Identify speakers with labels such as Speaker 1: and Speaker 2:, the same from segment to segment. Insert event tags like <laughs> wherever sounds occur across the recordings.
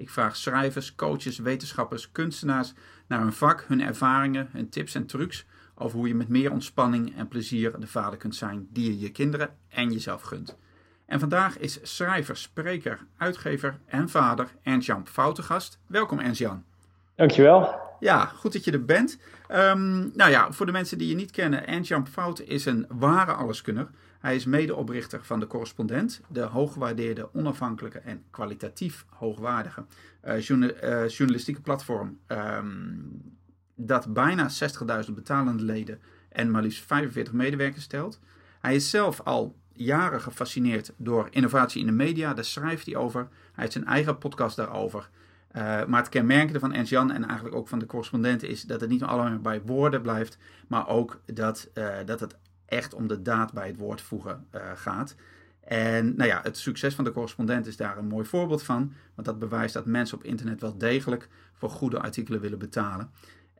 Speaker 1: Ik vraag schrijvers, coaches, wetenschappers, kunstenaars naar hun vak, hun ervaringen, hun tips en trucs over hoe je met meer ontspanning en plezier de vader kunt zijn die je je kinderen en jezelf gunt. En vandaag is schrijver, spreker, uitgever en vader Ernst-Jan Foutengast. Welkom Ernst-Jan.
Speaker 2: Dankjewel.
Speaker 1: Ja, goed dat je er bent. Um, nou ja, voor de mensen die je niet kennen, Ernst-Jan Fout is een ware alleskunner. Hij is medeoprichter van De Correspondent, de hooggewaardeerde, onafhankelijke en kwalitatief hoogwaardige uh, journalistieke platform. Um, dat bijna 60.000 betalende leden en maar liefst 45 medewerkers stelt. Hij is zelf al jaren gefascineerd door innovatie in de media, daar schrijft hij over. Hij heeft zijn eigen podcast daarover. Uh, maar het kenmerkende van Ernst Jan en eigenlijk ook van de correspondenten is dat het niet alleen bij woorden blijft, maar ook dat, uh, dat het echt om de daad bij het woord voegen uh, gaat. En nou ja, het succes van de correspondent is daar een mooi voorbeeld van, want dat bewijst dat mensen op internet wel degelijk voor goede artikelen willen betalen.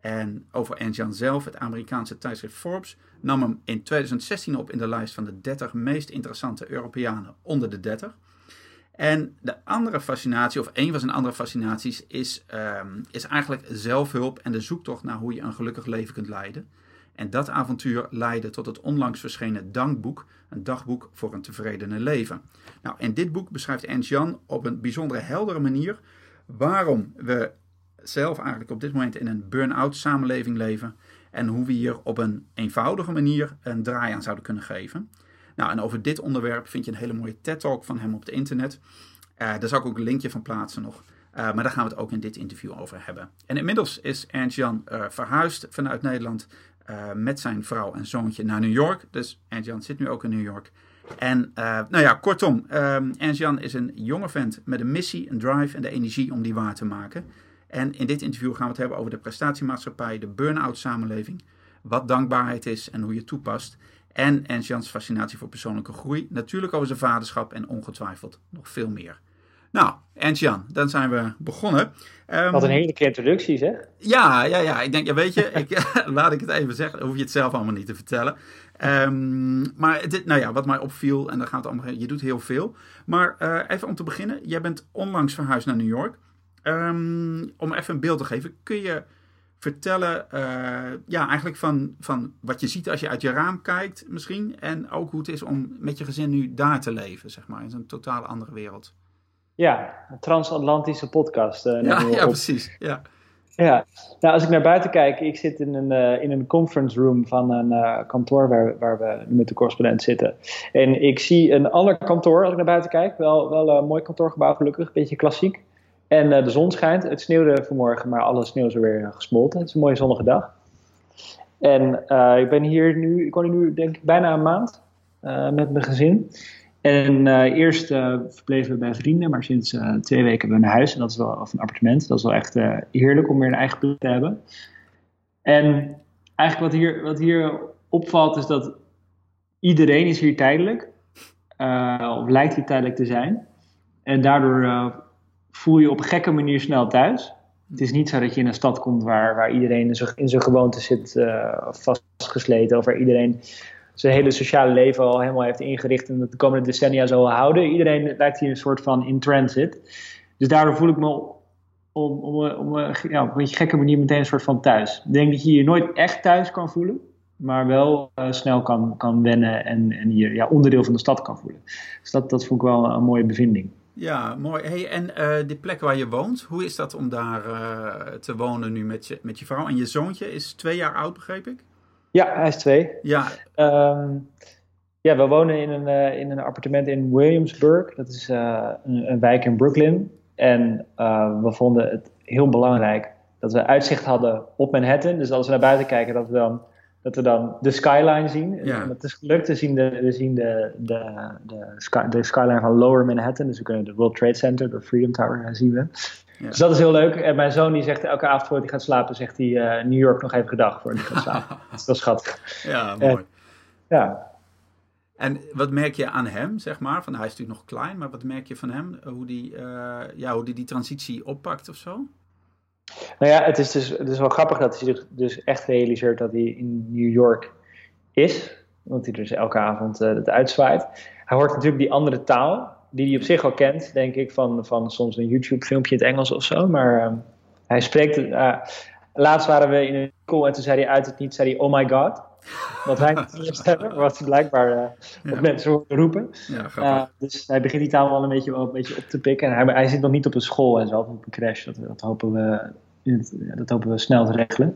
Speaker 1: En over Ernst Jan zelf, het Amerikaanse tijdschrift Forbes nam hem in 2016 op in de lijst van de 30 meest interessante Europeanen onder de 30. En de andere fascinatie, of een van zijn andere fascinaties, is, um, is eigenlijk zelfhulp en de zoektocht naar hoe je een gelukkig leven kunt leiden. En dat avontuur leidde tot het onlangs verschenen Dankboek, een dagboek voor een tevredene leven. Nou, in dit boek beschrijft Ernst Jan op een bijzondere heldere manier waarom we zelf eigenlijk op dit moment in een burn-out samenleving leven en hoe we hier op een eenvoudige manier een draai aan zouden kunnen geven. Nou, en over dit onderwerp vind je een hele mooie TED-talk van hem op het internet. Uh, daar zal ik ook een linkje van plaatsen nog. Uh, maar daar gaan we het ook in dit interview over hebben. En inmiddels is Ernst-Jan uh, verhuisd vanuit Nederland met zijn vrouw en zoontje naar New York. Dus Ernst-Jan zit nu ook in New York. En nou ja, kortom, Ernst-Jan is een jonge vent met een missie, een drive en de energie om die waar te maken. En in dit interview gaan we het hebben over de prestatiemaatschappij, de burn-out samenleving, wat dankbaarheid is en hoe je toepast. En Ernst Jans fascinatie voor persoonlijke groei. Natuurlijk over zijn vaderschap en ongetwijfeld nog veel meer. Nou, Ernst Jan, dan zijn we begonnen.
Speaker 2: Um, Wat een heerlijke introductie, zeg.
Speaker 1: Ja, ja, ja. Ik denk, ja, weet je, ik, <laughs> laat ik het even zeggen. Dan hoef je het zelf allemaal niet te vertellen. Um, maar dit, nou ja, wat mij opviel, en dan gaat het allemaal, je doet heel veel. Maar uh, even om te beginnen, jij bent onlangs verhuisd naar New York. Um, om even een beeld te geven, kun je vertellen, uh, ja, eigenlijk van, van wat je ziet als je uit je raam kijkt misschien. En ook hoe het is om met je gezin nu daar te leven, zeg maar, in een totaal andere wereld.
Speaker 2: Ja, een transatlantische podcast. Uh,
Speaker 1: ja, ja precies. Ja.
Speaker 2: Ja, nou als ik naar buiten kijk, ik zit in een, uh, in een conference room van een uh, kantoor waar, waar we met de correspondent zitten. En ik zie een ander kantoor als ik naar buiten kijk. Wel, wel een mooi kantoorgebouw gelukkig, een beetje klassiek. En de zon schijnt. Het sneeuwde vanmorgen, maar alle sneeuw is weer gesmolten. Het is een mooie zonnige dag. En ik ben hier nu, ik woon hier nu denk ik bijna een maand met mijn gezin. En eerst verbleven we bij vrienden, maar sinds twee weken hebben we een huis en dat is wel, of een appartement. Dat is wel echt heerlijk om weer een eigen plek te hebben. En eigenlijk wat hier, wat hier opvalt is dat iedereen is hier tijdelijk. of lijkt hier tijdelijk te zijn. En daardoor voel je op een gekke manier snel thuis. Het is niet zo dat je in een stad komt waar, waar iedereen in zijn, gewoonte zit uh, vastgesleten. Of waar iedereen zijn hele sociale leven al helemaal heeft ingericht en dat de komende decennia zal houden. Iedereen lijkt hier een soort van in transit. Dus daardoor voel ik me om, ja, op een gekke manier meteen een soort van thuis. Ik denk dat je je nooit echt thuis kan voelen, maar wel uh, snel kan, kan wennen en, en je ja, onderdeel van de stad kan voelen. Dus dat, dat vond ik wel een mooie bevinding.
Speaker 1: Ja, mooi. Hey, en uh, die plek waar je woont, hoe is dat om daar uh, te wonen nu met je, met je vrouw? En je zoontje is twee jaar oud, begreep ik?
Speaker 2: Ja, hij is twee.
Speaker 1: Ja.
Speaker 2: Um, ja, we wonen in een, uh, in een appartement in Williamsburg. Dat is een, een, wijk in Brooklyn. En we vonden het heel belangrijk dat we uitzicht hadden op Manhattan. Dus als we naar buiten kijken, dat we dan dat we dan de skyline zien.
Speaker 1: Ja.
Speaker 2: Dat is gelukt. We zien, de, we zien de, de, de, sky, de, skyline van Lower Manhattan. Dus we kunnen de World Trade Center, de Freedom Tower zien we. Dus dat is heel leuk. En mijn zoon die zegt elke avond voordat hij gaat slapen, zegt hij uh, New York nog even gedag voordat hij gaat slapen. <laughs> dat is wel schattig.
Speaker 1: Ja, mooi.
Speaker 2: ja.
Speaker 1: En wat merk je aan hem, zeg maar? Van, hij is natuurlijk nog klein, maar wat merk je van hem? Hoe die, ja, hoe die, die transitie oppakt of zo?
Speaker 2: Nou ja, het is dus het is wel grappig dat hij zich dus echt realiseert dat hij in New York is. Want hij dus elke avond uh, het uitzwaait. Hij hoort natuurlijk die andere taal, die hij op zich al kent, denk ik, van, van soms een YouTube-filmpje in het Engels of zo. Maar uh, hij spreekt. Uh, laatst waren we in een winkel en toen zei hij uit het niet, zei hij, oh my god. Wat wij niet hebben, wat hij blijkbaar uh, ja. mensen horen roepen.
Speaker 1: Ja,
Speaker 2: dus hij begint die taal wel een beetje, wel een beetje op te pikken. En hij, hij zit nog niet op een school en zo, op een crash. Dat, dat hopen we dat hopen we snel te regelen.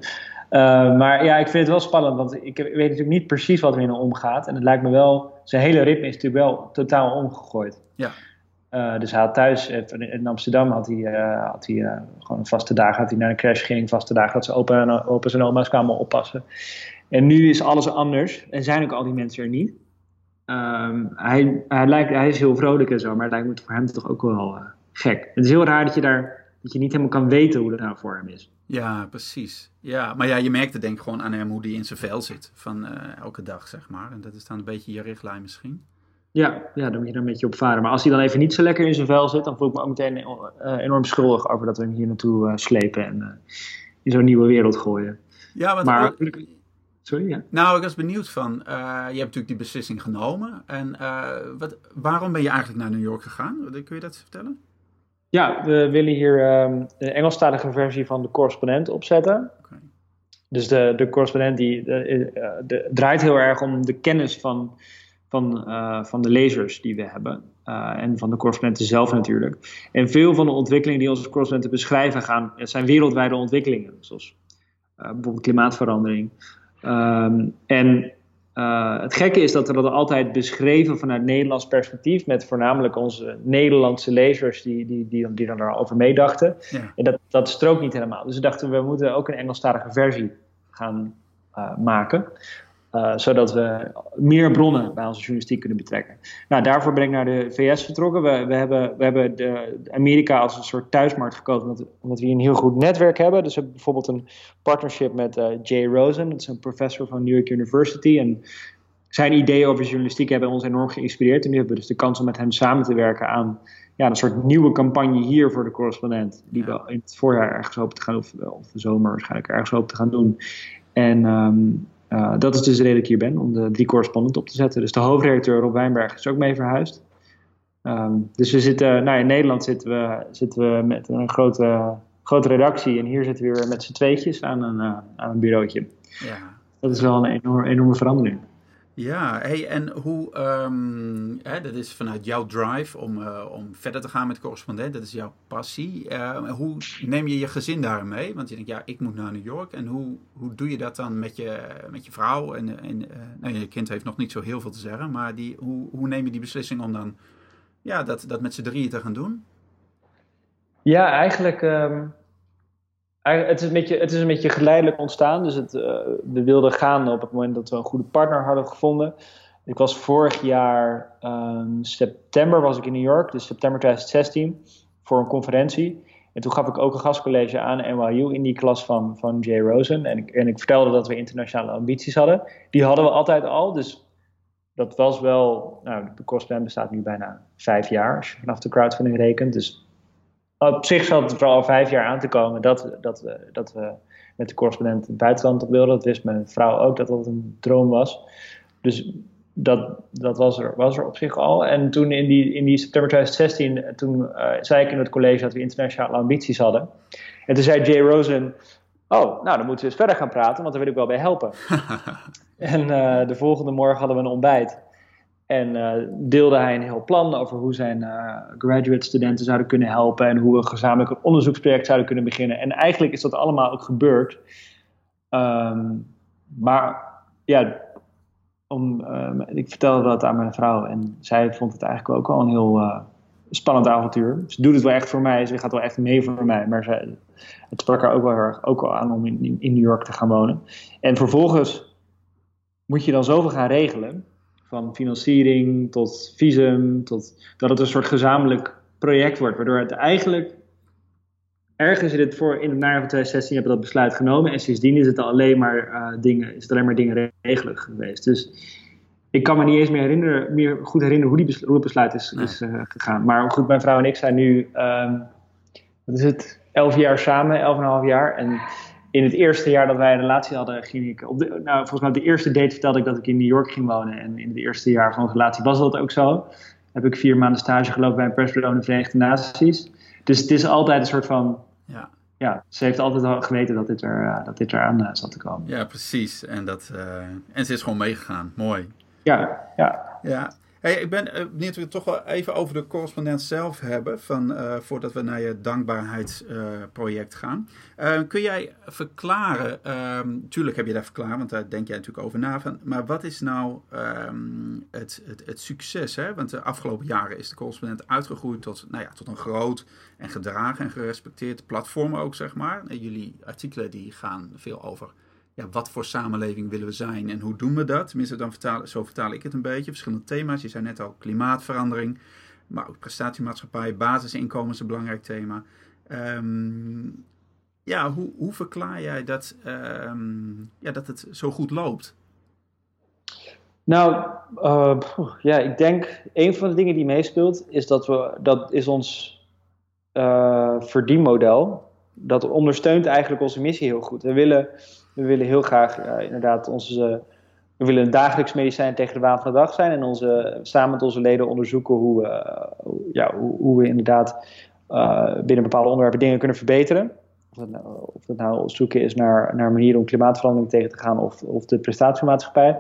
Speaker 2: Uh, maar ja, ik vind het wel spannend, want ik weet natuurlijk niet precies wat er in hem omgaat. En het lijkt me wel, zijn hele ritme is natuurlijk wel totaal omgegooid.
Speaker 1: Ja.
Speaker 2: Uh, dus hij had thuis, in Amsterdam had hij, uh, had hij gewoon een vaste dag, had hij naar een crash ging, vaste dagen dat ze opa en, opa's en oma's kwamen oppassen. En nu is alles anders en zijn ook al die mensen er niet. Um, hij, hij, lijkt, hij is heel vrolijk en zo, maar het lijkt me voor hem toch ook wel gek. Het is heel raar dat je daar dat je niet helemaal kan weten hoe dat nou voor hem is.
Speaker 1: Ja, precies. Ja, maar ja, je merkt het denk ik gewoon aan hem hoe die in zijn vel zit van uh, elke dag, zeg maar. En dat is dan een beetje je richtlijn misschien.
Speaker 2: Ja, ja, dan moet je er een beetje op varen. Maar als hij dan even niet zo lekker in zijn vel zit, dan voel ik me ook meteen uh, enorm schuldig over dat we hem hier naartoe uh, slepen en in zo'n nieuwe wereld gooien.
Speaker 1: Ja, want
Speaker 2: maar, Sorry, ja.
Speaker 1: Nou, ik was benieuwd van, je hebt natuurlijk die beslissing genomen. En wat, waarom ben je eigenlijk naar New York gegaan? Kun je dat vertellen?
Speaker 2: Ja, we willen hier um, een Engelstalige versie van de correspondent opzetten. Okay. Dus de, de correspondent die de, de, draait heel erg om de kennis van, van, uh, van de lezers die we hebben. Uh, en van de correspondenten zelf natuurlijk. En veel van de ontwikkelingen die onze correspondenten beschrijven gaan, zijn wereldwijde ontwikkelingen. Zoals uh, bijvoorbeeld klimaatverandering. Um, en uh, het gekke is dat we dat altijd beschreven vanuit Nederlands perspectief, met voornamelijk onze Nederlandse lezers die, die, die, die dan erover meedachten.
Speaker 1: Ja.
Speaker 2: En dat, dat strookt niet helemaal. Dus we dachten, we moeten ook een Engelstalige versie gaan uh, maken. Uh, zodat we meer bronnen bij onze journalistiek kunnen betrekken. Nou, daarvoor ben ik naar de VS vertrokken. We, we hebben, we hebben de, Amerika als een soort thuismarkt gekozen, omdat, omdat, we hier een heel goed netwerk hebben. Dus we hebben bijvoorbeeld een partnership met uh, Jay Rosen, dat is een professor van New York University. En zijn ideeën over journalistiek hebben ons enorm geïnspireerd. En nu hebben we dus de kans om met hem samen te werken aan ja, een soort nieuwe campagne hier voor de correspondent. Die we in het voorjaar ergens hopen te gaan, of, of de zomer waarschijnlijk ergens hopen te gaan doen. En um, uh, dat is dus de reden dat ik hier ben, om de drie correspondenten op te zetten. Dus de hoofdredacteur Rob Wijnberg is ook mee verhuisd. Um, dus we zitten, nou in Nederland zitten we, zitten we met een grote, grote redactie en hier zitten we weer met z'n tweetjes aan een, uh, aan een bureautje.
Speaker 1: Ja.
Speaker 2: Dat is wel een enorme, enorme verandering.
Speaker 1: Ja, hey, en hoe, um, hè, dat is vanuit jouw drive om, uh, om verder te gaan met correspondent, dat is jouw passie. Uh, hoe neem je je gezin daar mee? Want je denkt, ja, ik moet naar New York. En hoe, hoe doe je dat dan met je, met je vrouw? En, en uh, nou, je kind heeft nog niet zo heel veel te zeggen, maar die, hoe, hoe neem je die beslissing om dan ja, dat, dat met z'n drieën te gaan doen?
Speaker 2: Ja, eigenlijk. Um het, is een beetje, het is een beetje geleidelijk ontstaan. Dus het, uh, we wilden gaan op het moment dat we een goede partner hadden gevonden. Ik was vorig jaar um, september was ik in New York, dus september 2016, voor een conferentie. En toen gaf ik ook een gastcollege aan NYU in die klas van, van Jay Rosen. En ik, en ik vertelde dat we internationale ambities hadden. Die hadden we altijd al, dus dat was wel... Nou, de correspondent bestaat nu bijna vijf jaar, als je vanaf de crowdfunding rekent. Dus op zich zat het er al vijf jaar aan te komen dat, dat, we, dat we met de correspondent het buitenland op wilden. Dat wist mijn vrouw ook dat dat een droom was. Dus dat, dat was, er, was er op zich al. En toen in die, in die september 2016, toen uh, zei ik in het college dat we internationale ambities hadden. En toen zei Jay Rosen, oh, nou dan moeten we eens verder gaan praten, want daar wil ik wel bij helpen. <laughs> en uh, de volgende morgen hadden we een ontbijt. En uh, deelde hij een heel plan over hoe zijn uh, graduate studenten zouden kunnen helpen en hoe we gezamenlijk een onderzoeksproject zouden kunnen beginnen. En eigenlijk is dat allemaal ook gebeurd. Um, maar ja, um, ik vertelde dat aan mijn vrouw en zij vond het eigenlijk ook al een heel uh, spannend avontuur. Ze doet het wel echt voor mij, ze gaat wel echt mee voor mij. Maar ze, het sprak haar ook wel erg ook al aan om in New York te gaan wonen. En vervolgens moet je dan zoveel gaan regelen van financiering tot visum, tot dat het een soort gezamenlijk project wordt, waardoor het eigenlijk ergens in het, voor, in het najaar van 2016 hebben we dat besluit genomen. En sindsdien is het alleen maar, uh, dingen, is het alleen maar dingen regelen geweest. Dus ik kan me niet eens meer, herinneren, meer goed herinneren hoe, die hoe het besluit is, is uh, gegaan. Maar goed, mijn vrouw en ik zijn nu, um, wat is het, elf jaar samen, elf en een half jaar. En in het eerste jaar dat wij een relatie hadden, ging ik op de, nou, volgens mij op de eerste date vertelde ik dat ik in New York ging wonen. En in het eerste jaar van de relatie was dat ook zo. Heb ik vier maanden stage gelopen bij een persbureau in de Verenigde Naties. Dus het is altijd een soort van. Ja. Ja, ze heeft altijd al geweten dat dit, er, uh, dat dit eraan uh, zat te komen.
Speaker 1: Ja, precies. En, dat, uh, en ze is gewoon meegegaan. Mooi.
Speaker 2: Ja, ja.
Speaker 1: ja. Ik ben benieuwd we het toch wel even over de correspondent zelf hebben, van, uh, voordat we naar je dankbaarheidsproject uh, gaan. Kun jij verklaren, um, tuurlijk heb je dat verklaard, want daar denk jij natuurlijk over na, van, maar wat is nou um, het, het, het, succes? Hè? Want de afgelopen jaren is de correspondent uitgegroeid tot, nou ja, tot een groot en gedragen en gerespecteerd platform ook, zeg maar. Jullie artikelen die gaan veel over ja, wat voor samenleving willen we zijn en hoe doen we dat? Tenminste, dan vertaal, zo vertaal ik het een beetje. Verschillende thema's. Je zei net al klimaatverandering, maar ook prestatiemaatschappij, basisinkomen is een belangrijk thema. Um, ja, hoe, hoe verklaar jij dat, um, ja, dat het zo goed loopt?
Speaker 2: Nou, uh, ja, ik denk een van de dingen die meespeelt is dat we, dat is ons uh, verdienmodel. Dat ondersteunt eigenlijk onze missie heel goed. We willen we willen heel graag inderdaad onze. We willen een dagelijks medicijn tegen de waan van de dag zijn en onze, samen met onze leden onderzoeken hoe we, ja, hoe, hoe we inderdaad uh, binnen bepaalde onderwerpen dingen kunnen verbeteren. Of dat nou, nou zoeken is naar, naar manieren om klimaatverandering tegen te gaan of, of de prestatiemaatschappij.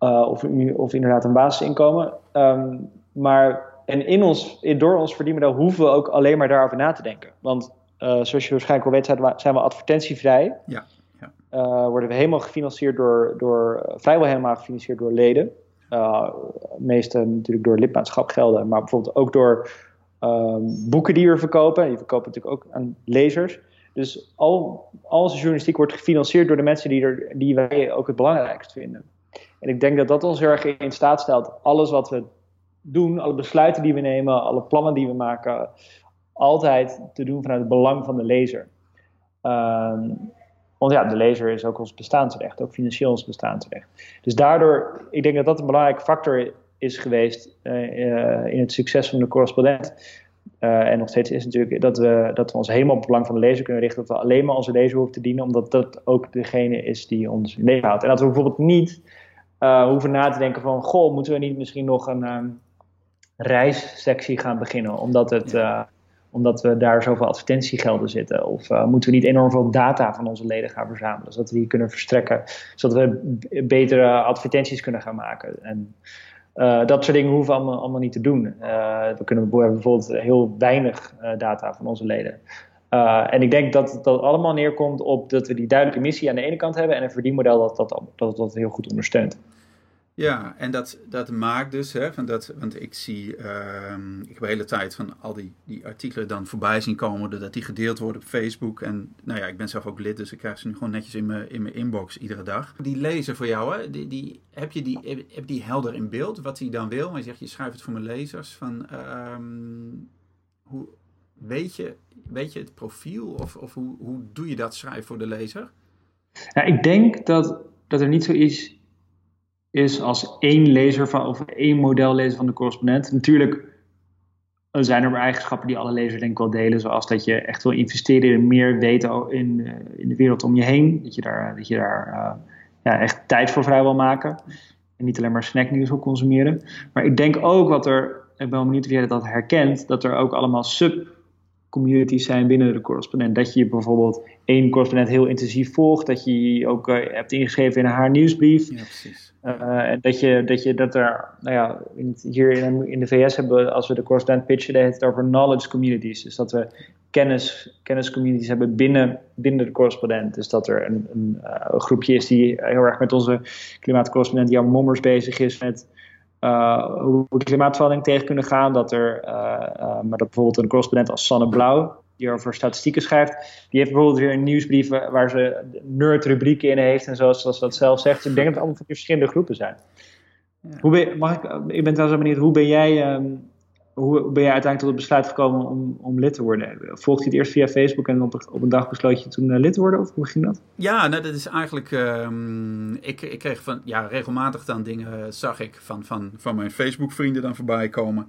Speaker 2: Uh, of, of inderdaad een basisinkomen. Um, maar en in ons, door ons verdienmodel hoeven we ook alleen maar daarover na te denken. Want zoals je waarschijnlijk al weet, zijn we, zijn we advertentievrij.
Speaker 1: Ja.
Speaker 2: Uh, worden we helemaal gefinancierd door, door vrijwel helemaal gefinancierd door leden. Uh, natuurlijk door lidmaatschap gelden, maar bijvoorbeeld ook door um, boeken die we verkopen. Die verkopen natuurlijk ook aan lezers. Dus al, onze journalistiek wordt gefinancierd door de mensen die, er, die wij ook het belangrijkst vinden. En ik denk dat dat ons erg in staat stelt. Alles wat we doen, alle besluiten die we nemen, alle plannen die we maken, altijd te doen vanuit het belang van de lezer. Um, want ja, de lezer is ook ons bestaansrecht, ook financieel ons bestaansrecht. Dus daardoor, ik denk dat dat een belangrijke factor is geweest uh, in het succes van de correspondent. Uh, en nog steeds is natuurlijk dat we, dat we ons helemaal op het belang van de lezer kunnen richten. Dat we alleen maar onze lezer hoeven te dienen, omdat dat ook degene is die ons in leven houdt. En dat we bijvoorbeeld niet uh, hoeven na te denken van, goh, moeten we niet misschien nog een um, reissectie gaan beginnen? Omdat het omdat we daar zoveel advertentiegelden zitten? Of uh, moeten we niet enorm veel data van onze leden gaan verzamelen, zodat we die kunnen verstrekken, zodat we betere advertenties kunnen gaan maken? En uh, dat soort dingen hoeven we allemaal, allemaal niet te doen. Uh, we, kunnen, bijvoorbeeld heel weinig data van onze leden. en ik denk dat dat allemaal neerkomt op dat we die duidelijke missie aan de ene kant hebben en een verdienmodel dat, dat, dat heel goed ondersteunt.
Speaker 1: Ja, en dat, dat maakt dus, hè, van dat, want ik zie, uh, ik heb de hele tijd van al die, die artikelen dan voorbij zien komen, dat die gedeeld worden op Facebook. En nou ja, ik ben zelf ook lid, dus ik krijg ze nu gewoon netjes in mijn, in mijn inbox iedere dag. Die lezen voor jou, hè, die, die, heb je die, heb die helder in beeld, wat hij dan wil? Maar je zegt, je schrijft het voor mijn lezers. Van, um, hoe, weet, je, weet je het profiel of, of hoe, hoe doe je dat schrijven voor de lezer?
Speaker 2: Ja, ik denk dat, dat er niet zo is is als één lezer van, of één modellezer van de correspondent. Natuurlijk zijn er eigenschappen die alle lezers denk ik wel delen, zoals dat je echt wil investeren in meer weten in, eh, in de wereld om je heen. Dat je daar, dat je daar uh, ja, echt tijd voor vrij wil maken. En niet alleen maar snacknieuws wil consumeren. Maar ik denk ook wat er, ik ben wel benieuwd of jij dat herkent, dat er ook allemaal sub communities zijn binnen de correspondent. Dat je bijvoorbeeld één correspondent heel intensief volgt. Dat je ook uh, hebt ingeschreven in haar nieuwsbrief. Ja, precies. Uh, en dat je, dat je dat er, nou ja, in, hier in, in, de VS hebben we, als we de correspondent pitchen, dan heet het over knowledge communities. Dus dat we kennis, kenniscommunities hebben binnen, binnen de correspondent. Dus dat er een, een, uh, een groepje is die heel erg met onze klimaatcorrespondent Jan Mommers bezig is met hoe we klimaatverandering tegen kunnen gaan. Dat er, uh, uh, maar dat bijvoorbeeld een correspondent als Sanne Blauw, die over statistieken schrijft, die heeft bijvoorbeeld weer een nieuwsbrief waar ze nerd-rubrieken in heeft en zoals, zoals dat zelf zegt. ik denk dat het allemaal verschillende groepen zijn. Ja. Hoe ben, mag ik, ik ben trouwens benieuwd, hoe ben jij, um, hoe ben je uiteindelijk tot het besluit gekomen om, om lid te worden? Volgde je het eerst via Facebook en op, op een dag besloot je toen lid te worden? Of hoe ging dat?
Speaker 1: Ja, nou, dat is eigenlijk. Ehm, ik, ik kreeg van ja, regelmatig dan dingen, zag ik van, van, van mijn Facebook-vrienden dan voorbij komen.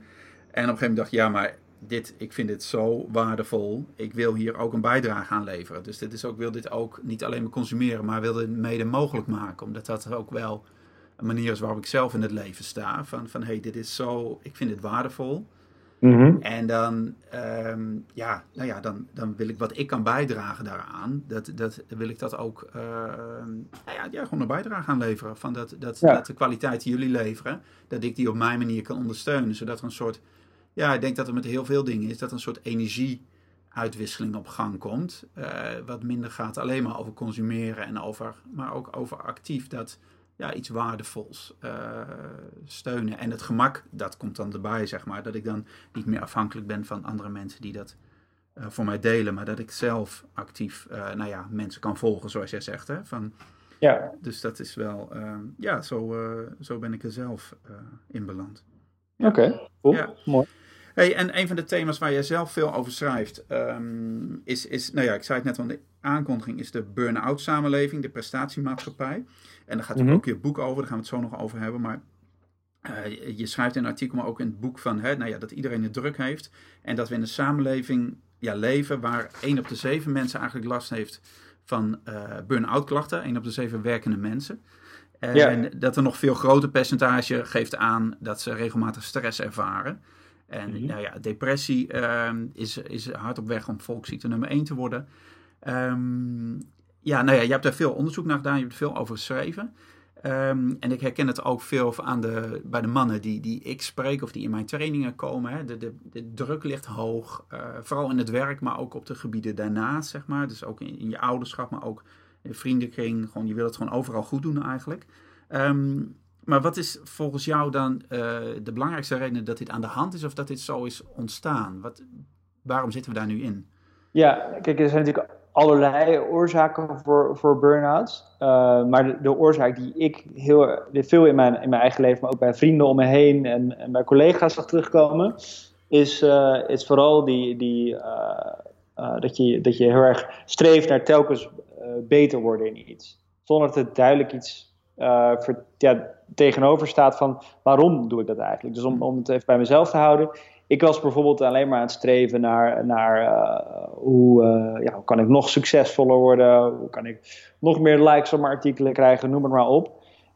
Speaker 1: En op een gegeven moment dacht ik, ja, maar dit, ik vind dit zo waardevol. Ik wil hier ook een bijdrage aan leveren. Dus dit is ook, wil dit ook niet alleen maar consumeren, maar wil dit mede mogelijk maken. Omdat dat ook wel een manier is waarop ik zelf in het leven sta. Van, van hey, dit is zo, ik vind dit waardevol. Mhm. En dan, ehm, ja, nou ja, dan, dan wil ik wat ik kan bijdragen daaraan. Dat, dat wil ik dat ook, uh, nou ja, ja, gewoon een bijdrage aan leveren. Van dat, dat, dat de kwaliteit die jullie leveren, dat ik die op mijn manier kan ondersteunen. Zodat er een soort, ja, ik denk dat er met heel veel dingen is, dat er een soort energieuitwisseling op gang komt. Uh, wat minder gaat alleen maar over consumeren en over, maar ook over actief dat ja, iets waardevols uh, steunen. En het gemak, dat komt dan erbij, zeg maar. Dat ik dan niet meer afhankelijk ben van andere mensen die dat uh, voor mij delen. Maar dat ik zelf actief, uh, nou ja, mensen kan volgen, zoals jij zegt. Hè? Van, ja. Dus dat is wel, ja, zo, zo ben ik er zelf in beland.
Speaker 2: Oké, okay, cool. Ja. mooi.
Speaker 1: Hey, en een van de thema's waar jij zelf veel over schrijft, um, is, is, nou ja, ik zei het net al, de aankondiging is de burn-out samenleving, de prestatiemaatschappij. En daar gaat mm ook je boek over, daar gaan we het zo nog over hebben. Maar uh, je schrijft in een artikel, maar ook in het boek van hè, nou ja, dat iedereen het druk heeft. En dat we in een samenleving ja, leven waar 1 op de 7 mensen eigenlijk last heeft van uh, burn-out klachten. 1 op de 7 werkende mensen. En ja. dat er nog veel groter percentage geeft aan dat ze regelmatig stress ervaren. En mm nou ja, depressie uh, is, is hard op weg om volksziekte nummer 1 te worden. Um, ja, nou ja, je hebt daar veel onderzoek naar gedaan, je hebt veel over geschreven. Um, en ik herken het ook veel aan de, bij de mannen die, die ik spreek of die in mijn trainingen komen. De, de, de druk ligt hoog, uh, vooral in het werk, maar ook op de gebieden daarnaast, zeg maar. Dus ook in, je ouderschap, maar ook in vriendenkring. Gewoon, je wil het gewoon overal goed doen eigenlijk. Um, maar wat is volgens jou dan uh, de belangrijkste reden dat dit aan de hand is of dat dit zo is ontstaan? Wat, waarom zitten we daar nu in?
Speaker 2: Ja, kijk, er zijn natuurlijk allerlei oorzaken voor, voor burn-outs. Uh, maar de, oorzaak die ik heel, veel in mijn, in mijn eigen leven, maar ook bij vrienden om me heen en, bij collega's zag terugkomen, is, is vooral die, die, uh, dat, je, dat je heel erg streeft naar telkens beter worden in iets. Zonder dat het duidelijk iets ja, tegenover staat van waarom doe ik dat eigenlijk. Dus om, om het even bij mezelf te houden ik was bijvoorbeeld alleen maar aan het streven naar, naar uh, hoe, uh, ja, hoe kan ik nog succesvoller worden, hoe kan ik nog meer likes op mijn artikelen krijgen, noem het maar op.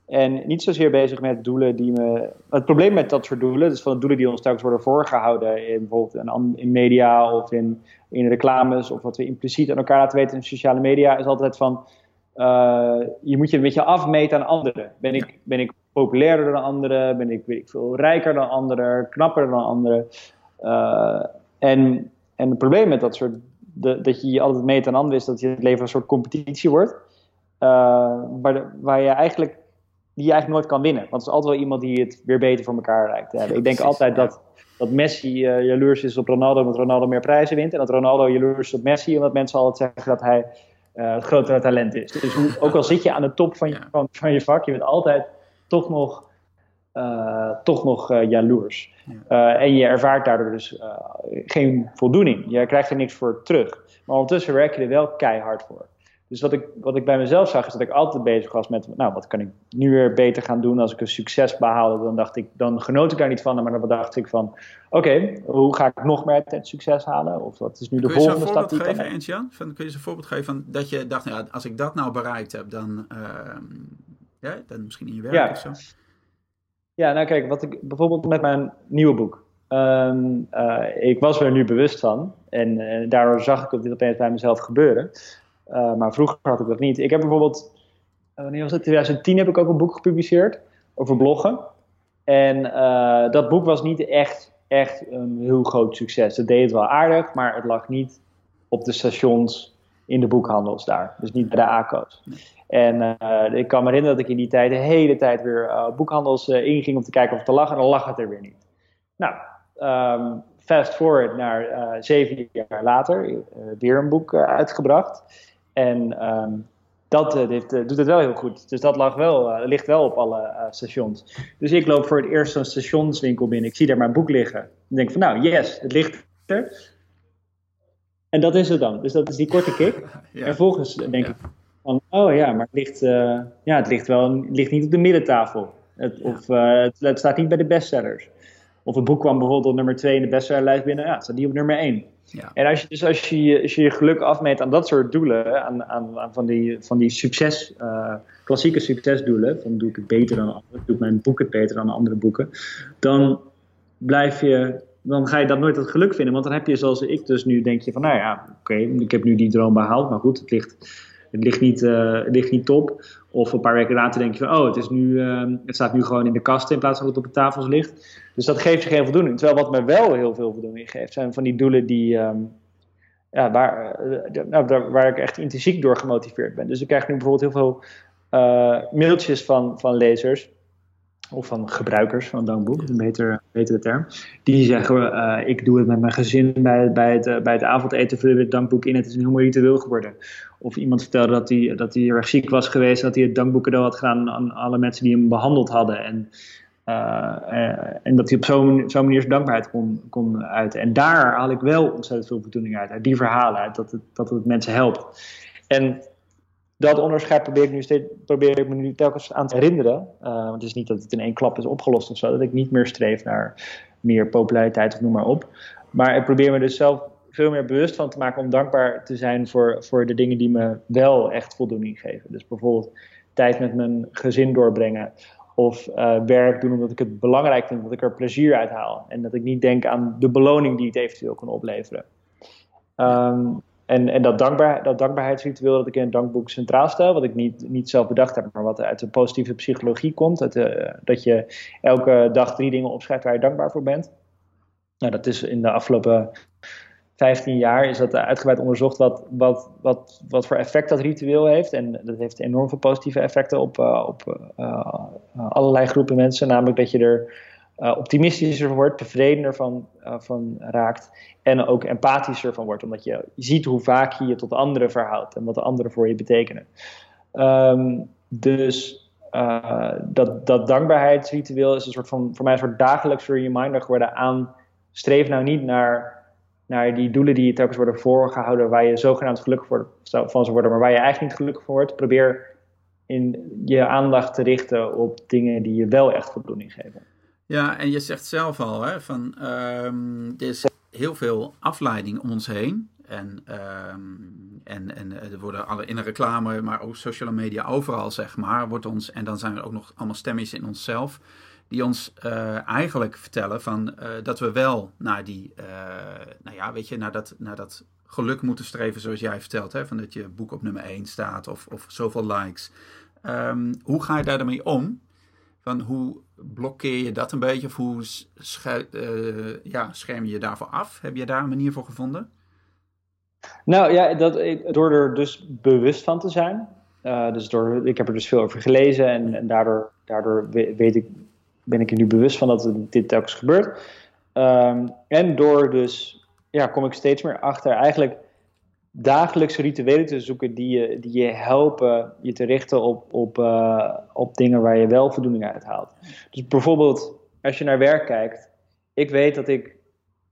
Speaker 2: En niet zozeer bezig met doelen die me. Het probleem met dat soort doelen, dus van de doelen die ons telkens worden voorgehouden, in bijvoorbeeld in, in media of in, in reclames, of wat we impliciet aan elkaar laten weten in sociale media, is altijd van. Uh, je moet je een beetje afmeten aan anderen. Ben ik, ben ik populairder dan anderen? Ben ik, weet ik veel, rijker dan anderen? Knapper dan anderen? Uh, en, en het probleem met dat soort, de, dat je je altijd meet aan anderen is dat je het leven een soort competitie wordt. Uh, waar, waar je eigenlijk, die je eigenlijk nooit kan winnen. Want er is altijd wel iemand die het weer beter voor elkaar lijkt te hebben. ik denk altijd dat, dat Messi uh, jaloers is op Ronaldo omdat Ronaldo meer prijzen wint. En dat Ronaldo jaloers is op Messi omdat mensen altijd zeggen dat hij het grotere talent is. Dus ook al zit je aan de top van je, van, van je vak, je bent altijd toch nog, uh, toch nog uh, jaloers. Uh, en je ervaart daardoor dus geen voldoening. Je krijgt er niks voor terug. Maar ondertussen werk je er wel keihard voor. Dus wat ik, wat ik bij mezelf zag, is dat ik altijd bezig was met, nou, wat kan ik nu weer beter gaan doen als ik een succes behaalde? Dan dacht ik, dan genoot ik daar niet van, maar dan dacht ik van, oké, hoe ga ik nog meer het succes halen? Of wat is nu de volgende stap?
Speaker 1: Kun je een voorbeeld geven, Jan? Kun je eens een voorbeeld geven van dat je dacht, nou, als ik dat nou bereikt heb, dan, uh, ja, dan misschien in je werk of zo.
Speaker 2: Ja, nou kijk, wat ik bijvoorbeeld met mijn nieuwe boek. Ehm, eh, ik was er nu bewust van. En uh, daardoor zag ik dit opeens bij mezelf gebeuren. Uh, maar vroeger had ik dat niet. Ik heb bijvoorbeeld, wanneer was het? 2010 heb ik ook een boek gepubliceerd over bloggen. En dat boek was niet echt, echt een heel groot succes. Het deed het wel aardig, maar het lag niet op de stations in de boekhandels daar. Dus niet bij de ACO's. En uh, ik kan me herinneren dat ik in die tijd de hele tijd weer uh, boekhandels uh, inging om te kijken of het te lag. En dan lag het er weer niet. Nou, um, fast forward naar zeven jaar later, weer een boek uitgebracht. En um, dat heeft, doet het wel heel goed. Dus dat lag wel, ligt wel op alle stations. Dus ik loop voor het eerst zo'n stationswinkel binnen. Ik zie daar mijn boek liggen. Ik denk van nou, yes, het ligt er. En dat is het dan. Dus dat is die korte kick. <laughs> En vervolgens denk ik van, oh ja, maar het ligt, ja, het ligt wel het ligt niet op de middentafel. Het, Of het, het, staat niet bij de bestsellers. Of een boek kwam bijvoorbeeld op nummer 2 in de bestsellerlijst binnen, ja, staat die op nummer 1. Ja. En als je, dus als je, als je je geluk afmeet aan dat soort doelen, aan, aan, aan van die, van die succes, uh, klassieke succesdoelen, van doe ik het beter dan anderen, doe ik mijn boek het beter dan andere boeken, dan blijf je, dan ga je dat nooit het geluk vinden. Want dan heb je zoals ik dus nu, denk je van, nou ja, oké, ik heb nu die droom behaald, maar goed, het ligt, het ligt, niet, uh, het ligt niet top. Of een paar weken later denk je van, oh, het, is nu, uh, het staat nu gewoon in de kast in plaats van dat het op de tafels ligt. Dus dat geeft je geen voldoening. Terwijl wat me wel heel veel voldoening geeft, zijn van die doelen die, um, ja, waar, uh, nou, waar ik echt intrinsiek door gemotiveerd ben. Dus ik krijg nu bijvoorbeeld heel veel uh, mailtjes van, van lezers of van gebruikers van Dankboek, een beter, betere term. Die zeggen, uh, ik doe het met mijn gezin bij, bij, het, uh, bij het avondeten, vullen we het dankboek in. Het is een heel mooi ritueel geworden. Of iemand vertelde dat hij, dat hij erg ziek was geweest, dat hij het dankboek cadeau had gedaan aan alle mensen die hem behandeld hadden. En, uh, en dat hij op zo'n zo manier zijn dankbaarheid kon, kon uiten. En daar haal ik wel ontzettend veel voldoening uit, uit die verhalen, uit dat het, dat het mensen helpt. En dat onderscheid probeer ik, nu steeds, probeer ik me nu telkens aan te herinneren. Want het is niet dat het in één klap is opgelost of zo. Dat ik niet meer streef naar meer populariteit of noem maar op. Maar ik probeer me dus zelf veel meer bewust van te maken om dankbaar te zijn voor, voor de dingen die me wel echt voldoening geven. Dus bijvoorbeeld tijd met mijn gezin doorbrengen. Of uh, werk doen omdat ik het belangrijk vind, dat ik er plezier uit haal. En dat ik niet denk aan de beloning die het eventueel kan opleveren. Um, en, en dat, dankbaar, dat dankbaarheidsritueel dat ik in het dankboek centraal stel, wat ik niet, niet zelf bedacht heb, maar wat uit de positieve psychologie komt, dat, uh, dat je elke dag drie dingen opschrijft waar je dankbaar voor bent. Nou, dat is in de afgelopen 15 jaar is dat uitgebreid onderzocht wat, wat, wat, wat voor effect dat ritueel heeft. En dat heeft enorm veel positieve effecten op, uh, op uh, allerlei groepen mensen. Namelijk dat je er uh, optimistischer wordt, tevredener van, uh, van raakt en ook empathischer van wordt, omdat je ziet hoe vaak je je tot anderen verhoudt en wat de anderen voor je betekenen. Um, dus uh, dat, dat dankbaarheidsritueel is een soort van, voor mij een soort dagelijkse reminder geworden aan streef nou niet naar, naar die doelen die je telkens worden voorgehouden waar je zogenaamd gelukkig van zou worden, maar waar je eigenlijk niet gelukkig van wordt. Probeer in je aandacht te richten op dingen die je wel echt voldoening geven.
Speaker 1: Ja, en je zegt zelf al, hè, van um, er is heel veel afleiding om ons heen. En, um, en, en er worden alle in de reclame, maar ook sociale media, overal zeg maar, wordt ons, en dan zijn er ook nog allemaal stemmetjes in onszelf, die ons uh, eigenlijk vertellen van, uh, dat we wel naar die, uh, nou ja, weet je, naar dat, naar dat geluk moeten streven zoals jij vertelt, hè, van dat je boek op nummer 1 staat of, of zoveel likes. Um, hoe ga je daarmee om? Van hoe blokkeer je dat een beetje? Of hoe uh, ja, scherm je je daarvoor af? Heb je daar een manier voor gevonden?
Speaker 2: Nou ja, dat, door er dus bewust van te zijn. Uh, dus door, ik heb er dus veel over gelezen en, en daardoor, daardoor weet ik, ben ik er nu bewust van dat dit telkens gebeurt. Um, en door dus, ja, kom ik steeds meer achter eigenlijk dagelijkse rituelen te zoeken die je, die je helpen je te richten op, op, uh, op dingen waar je wel voldoening uit haalt. Dus bijvoorbeeld als je naar werk kijkt. Ik weet dat ik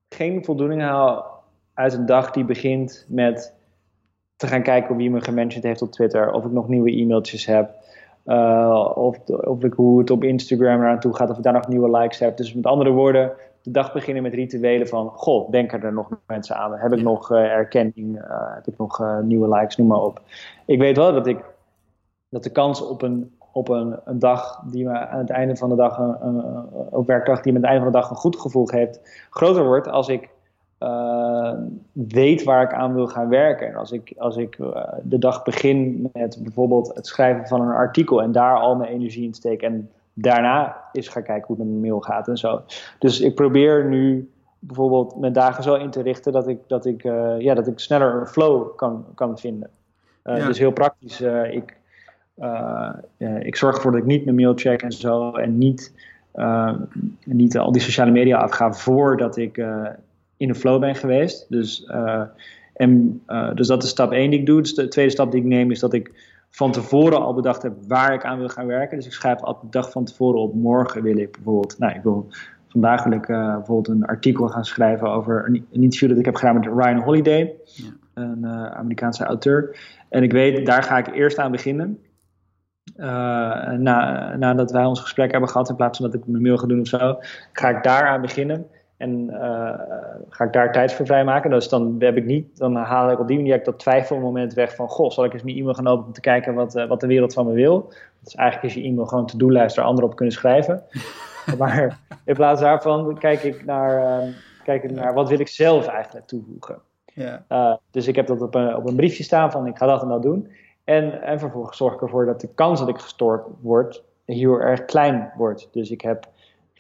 Speaker 2: geen voldoening haal uit een dag die begint met te gaan kijken wie me gementioned heeft op Twitter. Of ik nog nieuwe e-mailtjes heb. Uh, of, of ik, hoe het op Instagram eraan toe gaat. Of ik daar nog nieuwe likes heb. Dus met andere woorden, de dag beginnen met rituelen van, goh, denken er nog mensen aan? Heb ik nog uh, erkenning? Uh, heb ik nog uh, nieuwe likes? Noem maar op. Ik weet wel dat ik dat de kans op een, op een, een dag die me aan het einde van de dag, een, een, een werkdag die me aan het einde van de dag een goed gevoel geeft, groter wordt als ik weet waar ik aan wil gaan werken. En als ik, als ik de dag begin met bijvoorbeeld het schrijven van een artikel en daar al mijn energie in steek en daarna eens gaan kijken hoe het met mijn mail gaat en zo. Dus ik probeer nu bijvoorbeeld mijn dagen zo in te richten dat ik, dat ik, uh, ja, dat ik sneller een flow kan, kan vinden. Uh, ja. Dus heel praktisch. Uh, ik, ik zorg ervoor dat ik niet mijn mail check en zo. En niet, niet al die sociale media afga voordat ik in de flow ben geweest. Dus En dus dat is stap één die ik doe. Dus de tweede stap die ik neem is dat ik van tevoren al bedacht heb waar ik aan wil gaan werken. Dus ik schrijf altijd de dag van tevoren op. Morgen wil ik bijvoorbeeld, nou, ik wil vandaag wil ik uh, bijvoorbeeld een artikel gaan schrijven over een, interview dat ik heb gedaan met Ryan Holiday, ja. een uh, Amerikaanse auteur. En ik weet, daar ga ik eerst aan beginnen. Uh, na, nadat wij ons gesprek hebben gehad, in plaats van dat ik mijn mail ga doen of zo, ga ik daar aan beginnen. En ga ik daar tijd voor vrijmaken. Dus dan heb ik niet, dan haal ik op die manier dat twijfelmoment weg van goh, zal ik eens mijn e-mail gaan openen om te kijken wat, wat de wereld van me wil. Is eigenlijk is je e-mail gewoon to-do-lijst waar anderen op kunnen schrijven. <laughs> maar in plaats daarvan kijk ik naar, uh, kijk ik naar wat wil ik zelf eigenlijk toevoegen. Ja. Uh, dus ik heb dat op een, op een briefje staan van ik ga dat en dat doen. En, en vervolgens zorg ik ervoor dat de kans dat ik gestoord word heel erg klein wordt. Dus ik heb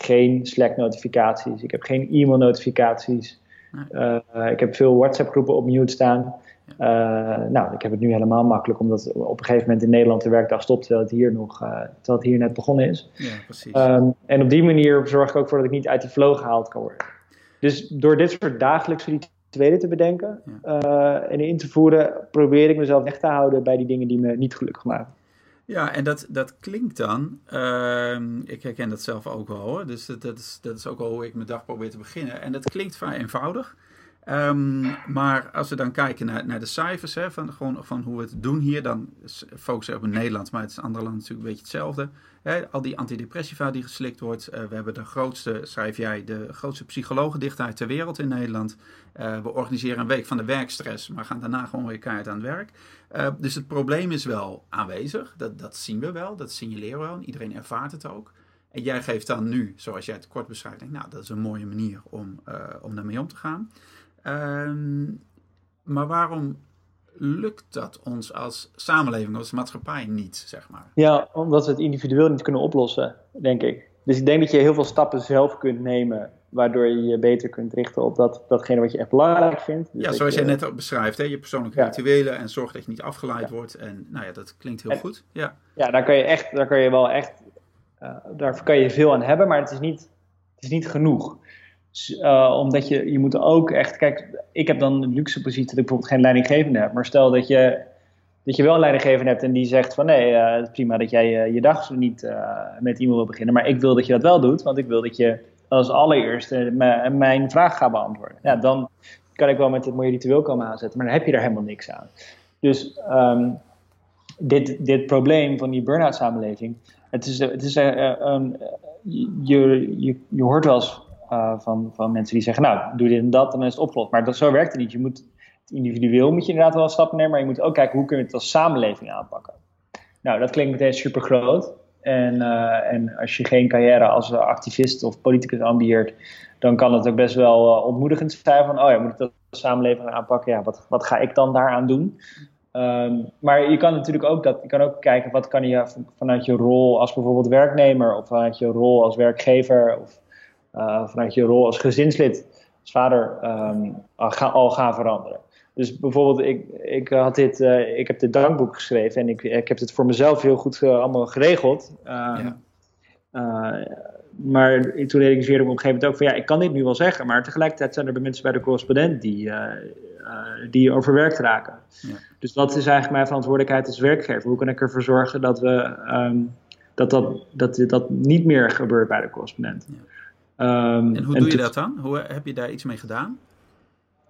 Speaker 2: geen Slack-notificaties, ik heb geen e-mail-notificaties. Uh, ik heb veel WhatsApp-groepen op mute staan. Uh, nou, ik heb het nu helemaal makkelijk, omdat op een gegeven moment in Nederland de werkdag stopt, terwijl het hier, nog, uh, terwijl het hier net begonnen is. Ja, precies. Um, en op die manier zorg ik ook voor dat ik niet uit die flow gehaald kan worden. Dus door dit soort dagelijkse rituelen te bedenken en in te voeren, probeer ik mezelf weg te houden bij die dingen die me niet gelukkig maken.
Speaker 1: Ja, en dat, dat klinkt dan, uh, ik herken dat zelf ook wel hoor, dus dat, dat, is, dat is ook wel hoe ik mijn dag probeer te beginnen. En dat klinkt vrij eenvoudig. Um, maar als we dan kijken naar, naar de cijfers hè, van, gewoon, van hoe we het doen hier, dan focussen we op Nederland, maar het is in andere landen natuurlijk een beetje hetzelfde. Hè, al die antidepressiva die geslikt wordt. Uh, we hebben de grootste, schrijf jij, de grootste psychologendichtheid ter wereld in Nederland. Uh, we organiseren een week van de werkstress, maar gaan daarna gewoon weer keihard aan het werk. Uh, dus het probleem is wel aanwezig, dat, dat zien we wel, dat signaleren we wel en iedereen ervaart het ook. En jij geeft dan nu, zoals jij het kort beschrijft, denk, nou dat is een mooie manier om, om daarmee om te gaan. Um, maar waarom lukt dat ons als samenleving, als maatschappij niet, zeg maar?
Speaker 2: Ja, omdat we het individueel niet kunnen oplossen, denk ik. Dus ik denk dat je heel veel stappen zelf kunt nemen, waardoor je je beter kunt richten op dat, datgene wat je echt belangrijk vindt.
Speaker 1: Dus ja, zoals jij net ook beschrijft, hè? je persoonlijke rituelen en zorg dat je niet afgeleid wordt. En nou ja, dat klinkt heel goed. Ja,
Speaker 2: ja daar kan je echt, daar kan je wel echt, uh, daar kan je veel aan hebben, maar het is niet, het is niet genoeg. Uh, omdat je, je moet ook echt, kijk, ik heb dan een luxe positie dat ik bijvoorbeeld geen leidinggevende heb. Maar stel dat je, dat je wel een leidinggevende hebt en die zegt van nee, is prima dat jij uh, je dag zo niet met e-mail wil beginnen. Maar ik wil dat je dat wel doet, want ik wil dat je als allereerste mijn vraag gaat beantwoorden. Ja, dan kan ik wel met het mooie ritueel komen aanzetten, maar dan heb je daar helemaal niks aan. Dus um, dit, dit probleem van die burn-out samenleving, het is, het is um, je, je, je hoort wel eens uh, van, van mensen die zeggen, nou, doe dit en dat, dan is het opgelost. Maar dat, zo werkt het niet. Je moet, het individueel moet je inderdaad wel stappen nemen, maar je moet ook kijken, hoe kun je het als samenleving aanpakken? Nou, dat klinkt meteen super groot. En, uh, en als je geen carrière als activist of politicus ambieert, dan kan het ook best wel uh, ontmoedigend zijn van, oh ja, moet ik dat als samenleving aanpakken? Ja, wat, wat ga ik dan daaraan doen? Um, maar je kan natuurlijk ook dat, je kan ook kijken wat kan je vanuit je rol als bijvoorbeeld werknemer of vanuit je rol als werkgever of vanuit je rol als gezinslid, als vader, um, al, gaan veranderen. Dus bijvoorbeeld, ik, ik, had dit, uh, ik heb dit dankboek geschreven en ik, ik heb het voor mezelf heel goed uh, allemaal geregeld. Ja. maar toen realiseerde ik op een gegeven moment ook van ja, ik kan dit nu wel zeggen, maar tegelijkertijd zijn er mensen bij de correspondent die, die overwerkt raken. Ja. Dus dat is eigenlijk mijn verantwoordelijkheid als werkgever. Hoe kan ik ervoor zorgen dat, we, um, dat, dat, dat dat niet meer gebeurt bij de correspondent? Ja.
Speaker 1: Um, en hoe doe je dat dan? Hoe, heb je daar iets mee gedaan?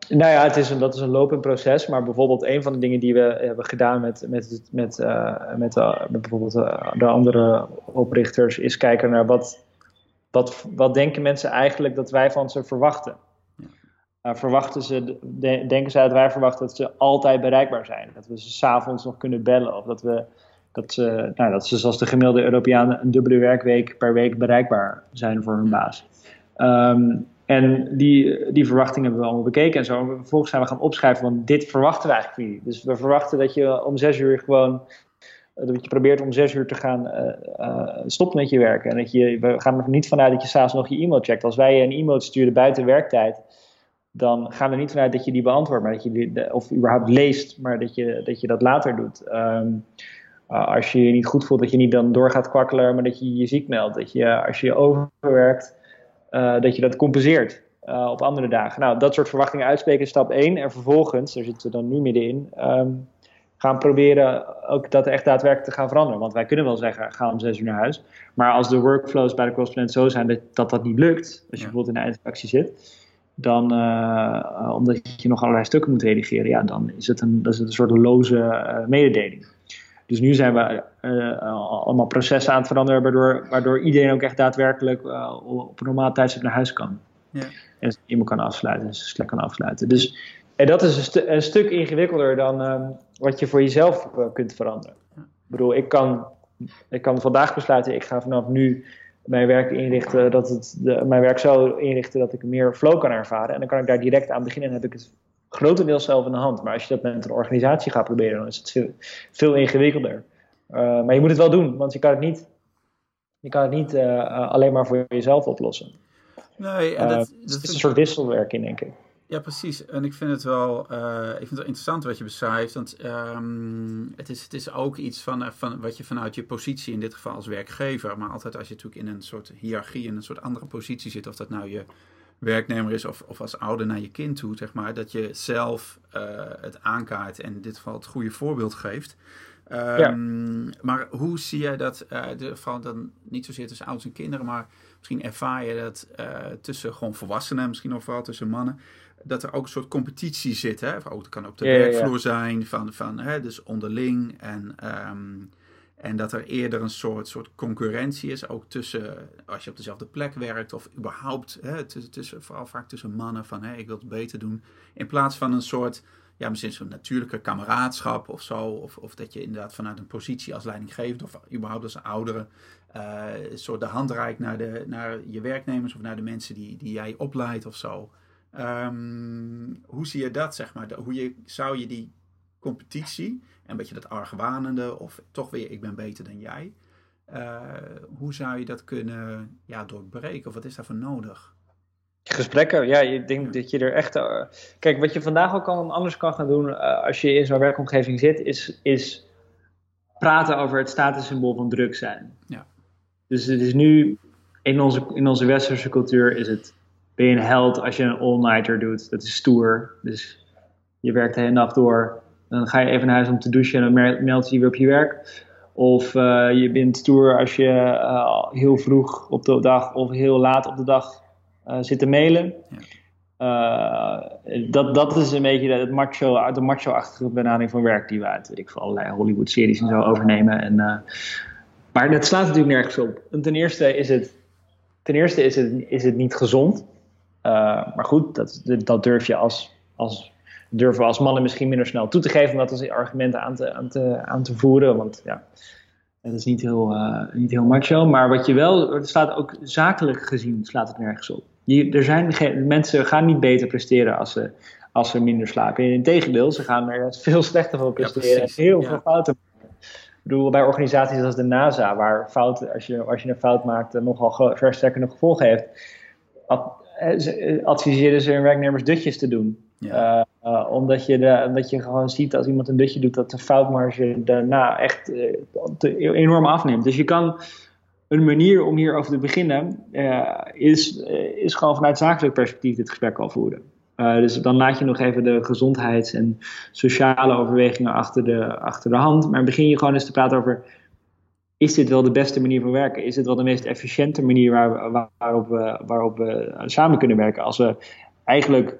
Speaker 2: Nou ja, het is een, dat is een lopend proces. Maar bijvoorbeeld een van de dingen die we hebben gedaan met, met, met, uh, met, uh, met, bijvoorbeeld uh, de andere oprichters, is kijken naar wat, wat, wat denken mensen eigenlijk dat wij van ze verwachten. Ja. verwachten ze, de, denken ze dat wij verwachten dat ze altijd bereikbaar zijn. Dat we ze s'avonds nog kunnen bellen. Of dat, we, dat, ze, nou, dat ze zoals de gemiddelde Europeanen een dubbele werkweek per week bereikbaar zijn voor hun baas. Um, en die, die verwachtingen hebben we allemaal bekeken en zo. vervolgens zijn we gaan opschrijven, want dit verwachten we eigenlijk jullie. Dus we verwachten dat je om zes uur gewoon, eh, dat je probeert om zes uur te gaan uh, stoppen met je werken. En dat je, we gaan er niet vanuit dat je s'avonds nog je e-mail checkt. Als wij je een e-mail sturen buiten werktijd, dan gaan we er niet vanuit dat je die beantwoordt, maar dat je die, of überhaupt leest, maar dat je dat, later doet. Um, als je je niet goed voelt, dat je niet dan door gaat kwakkelen, maar dat je je ziek meldt. Dat je als je je overwerkt, uh, dat je dat compenseert. op andere dagen. Nou, dat soort verwachtingen uitspreken is stap 1. En vervolgens, daar zitten we dan nu middenin, um, gaan proberen ook dat echt daadwerkelijk te gaan veranderen. Want wij kunnen wel zeggen, ga om zes uur naar huis. Maar als de workflows bij de correspondent zo zijn dat dat, niet lukt, als je bijvoorbeeld in de eindactie zit, dan, uh, omdat je nog allerlei stukken moet redigeren, ja, dan is het een, dat is een soort loze uh, mededeling. Dus nu zijn we uh, allemaal processen aan het veranderen, waardoor, waardoor iedereen ook echt daadwerkelijk op een normaal tijdstip naar huis kan. Ja. En iemand kan afsluiten en zijn slek kan afsluiten. Dus en dat is een, een stuk ingewikkelder dan ehm, wat je voor jezelf kunt veranderen. Ik bedoel, ik kan, ik kan vandaag besluiten, ik ga vanaf nu mijn werk inrichten, dat het de, mijn werk zo inrichten dat ik meer flow kan ervaren. En dan kan ik daar direct aan beginnen en heb ik het grotendeels zelf in de hand. Maar als je dat met een organisatie gaat proberen, dan is het veel, veel ingewikkelder. Uh, maar je moet het wel doen, want je kan het niet, je kan het niet uh, alleen maar voor jezelf oplossen.
Speaker 1: Nee, en dat,
Speaker 2: uh, het is een soort wisselwerking, denk ik.
Speaker 1: Ja, precies. En ik vind het wel, uh, ik vind het wel interessant wat je beschrijft. Want um, het, is, het is ook iets van, van wat je vanuit je positie, in dit geval als werkgever, maar altijd als je natuurlijk in een soort hiërarchie, in een soort andere positie zit, of dat nou je werknemer is of, of als ouder naar je kind toe, zeg maar, dat je zelf uh, het aankaart en in dit geval het goede voorbeeld geeft. Um, ja. Maar hoe zie jij dat, uh, de, vooral dan niet zozeer tussen ouders en kinderen, maar misschien ervaar je dat tussen gewoon volwassenen, misschien nog vooral tussen mannen, dat er ook een soort competitie zit. Hè? Of ook, het kan op de werkvloer zijn, van, van, hè, dus onderling. En, um, en dat er eerder een soort, soort concurrentie is, ook tussen, als je op dezelfde plek werkt, of überhaupt, hè, tussen, vooral vaak tussen mannen, van hè, ik wil het beter doen. In plaats van een soort, ja, misschien zo'n natuurlijke kameraadschap of zo. Of, of dat je inderdaad vanuit een positie als leidinggevend, of überhaupt als oudere, uh, een soort de hand reikt naar, de, naar je werknemers of naar de mensen die, die jij opleidt of zo. Um, hoe zie je dat, zeg maar? Hoe je, zou je die competitie, een beetje dat argwanende, of toch weer ik ben beter dan jij, uh, hoe zou je dat kunnen ja, doorbreken? Of wat is daarvoor nodig?
Speaker 2: Gesprekken, ja, ik denk dat je er echt. Uh, kijk, wat je vandaag ook al anders kan gaan doen uh, als je in zo'n werkomgeving zit, is, is praten over het statussymbool van druk zijn.
Speaker 1: Ja.
Speaker 2: Dus het is nu in onze, in onze westerse cultuur is het ben je een held als je een all-nighter doet. Dat is stoer. Dus je werkt de hele nacht door. Dan ga je even naar huis om te douchen en dan meld je je weer op je werk. Of uh, je bent stoer als je uh, heel vroeg op de dag of heel laat op de dag uh, zit te mailen. Ja. dat, dat is een beetje de, macho, de macho-achtige benadering van werk die we uit weet ik, allerlei Hollywood-series en zo overnemen. En, maar dat slaat natuurlijk nergens op. En ten eerste is het, ten eerste is het, is het niet gezond. Maar goed, dat, dat durf je als, als, durven we als mannen misschien minder snel toe te geven om dat als argument aan te, aan te, aan te voeren. Want ja, dat is niet heel, uh, niet heel macho. Maar wat je wel, het slaat ook zakelijk gezien, slaat het nergens op. Je, er zijn geen, mensen gaan niet beter presteren als ze, als ze minder slapen. Integendeel, ze gaan er veel slechter van presteren. Ja, heel ja. veel fouten maken. Ik bedoel, bij organisaties als de NASA, waar fouten, als je, als je een fout maakt, nogal verstrekkende gevolgen heeft eh, eh, adviseren ze hun werknemers dutjes te doen. Ja. Uh, omdat, je de, je gewoon ziet als iemand een dutje doet, dat de foutmarge daarna echt uh, enorm afneemt. Dus je kan een manier om hierover te beginnen, is, is gewoon vanuit zakelijk perspectief dit gesprek al voeren. dus dan laat je nog even de gezondheids- en sociale overwegingen achter de, achter de hand. Maar begin je gewoon eens te praten over is dit wel de beste manier van werken? Is dit wel de meest efficiënte manier waar, waarop, we, waarop we samen kunnen werken? Als we eigenlijk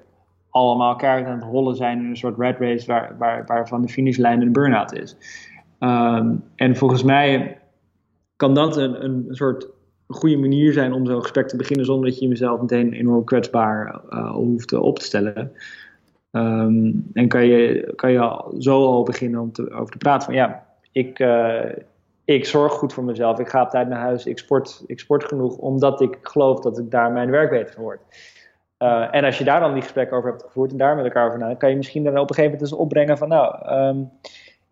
Speaker 2: allemaal elkaar aan het rollen zijn in een soort red race waar, waar, waarvan de finishlijn een burn-out is. Um, en volgens mij kan dat een, een soort goede manier zijn om zo'n gesprek te beginnen zonder dat je jezelf meteen enorm kwetsbaar uh, hoeft op te stellen. Um, en kan je, kan je zo al beginnen om te, over te praten van ja, ik, uh, ik zorg goed voor mezelf. Ik ga op tijd naar huis. Ik sport, ik sport genoeg omdat ik geloof dat ik daar mijn werk beter van word. Uh, en als je daar dan die gesprekken over hebt gevoerd en daar met elkaar over na, kan je misschien dan op een gegeven moment eens opbrengen van nou, um,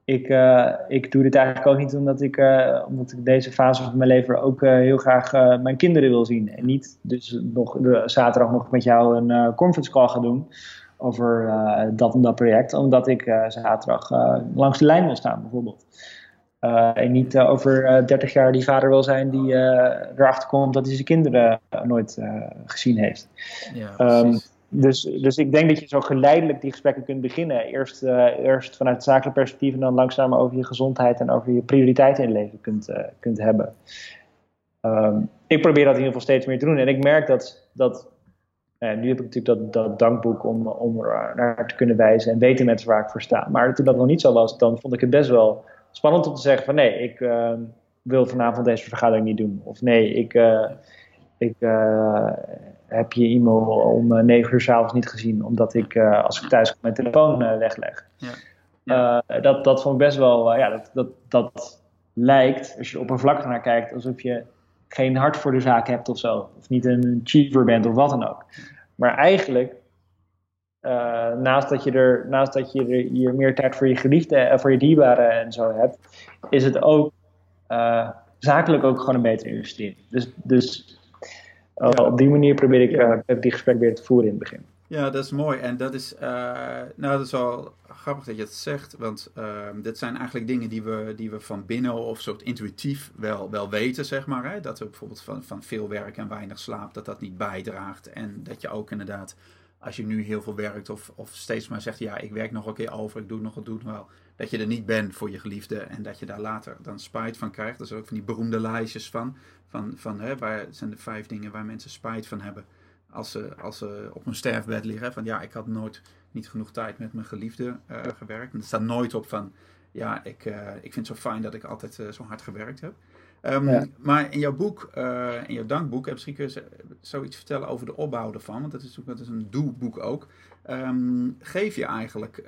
Speaker 2: ik, uh, ik doe dit eigenlijk ook niet omdat ik, uh, omdat ik deze fase van mijn leven ook heel graag mijn kinderen wil zien. En niet dus nog de, zaterdag nog met jou een conference call ga doen over dat en dat project, omdat ik zaterdag langs de lijn wil staan bijvoorbeeld. En niet over 30 jaar die vader wil zijn die erachter komt dat hij zijn kinderen nooit gezien heeft. Ja, ehm, dus, dus ik denk dat je zo geleidelijk die gesprekken kunt beginnen. Eerst, eerst vanuit het zakelijk perspectief en dan langzaam over je gezondheid en over je prioriteiten in het leven kunt, kunt hebben. Um, ik probeer dat in ieder geval steeds meer te doen. En ik merk dat, dat uh, nu heb ik natuurlijk dat, dat dankboek om, om er naar te kunnen wijzen en weten mensen waar ik voor sta. Maar toen dat nog niet zo was, dan vond ik het best wel spannend om te zeggen van nee, ik uh, wil vanavond deze vergadering niet doen. Of nee, ik, uh, ik uh, heb je e-mail om negen uur s'avonds niet gezien, omdat ik als ik thuis kom mijn telefoon wegleg. Ja. Ja. dat, dat vond ik best wel, ja, dat, dat, dat lijkt, als je er oppervlakkig naar kijkt, alsof je geen hart voor de zaak hebt of zo. Of niet een achiever bent of wat dan ook. Maar eigenlijk, uh, naast dat je er, naast dat je er hier meer tijd voor je geliefde en voor je dierbaren en zo hebt, is het ook uh, zakelijk ook gewoon een betere investering. Dus, dus uh, op die manier probeer ik die gesprek weer te voeren in het begin.
Speaker 1: Ja, dat is mooi. En dat is, nou, dat is wel grappig dat je het zegt, want uh, dit zijn eigenlijk dingen die we, die we van binnen of soort intuïtief wel, wel weten, zeg maar. Hè? Dat we bijvoorbeeld van, van veel werk en weinig slaap, dat dat niet bijdraagt. En dat je ook inderdaad, als je nu heel veel werkt of, of steeds maar zegt, ja, ik werk nog een keer over, ik doe nog, het doe wel. Dat je er niet bent voor je geliefde en dat je daar later dan spijt van krijgt. Dat is ook van die beroemde lijstjes van, van, van hè, waar zijn de vijf dingen waar mensen spijt van hebben als ze, als ze op hun sterfbed liggen. Van ja, ik had nooit niet genoeg tijd met mijn geliefde uh, gewerkt. En er staat nooit op van ja, ik, uh, ik vind het zo fijn dat ik altijd uh, zo hard gewerkt heb. Um, Maar in jouw boek, in jouw dankboek, misschien kun je zoiets vertellen over de opbouw ervan. Want dat is, dat is een doelboek ook. Um, geef je eigenlijk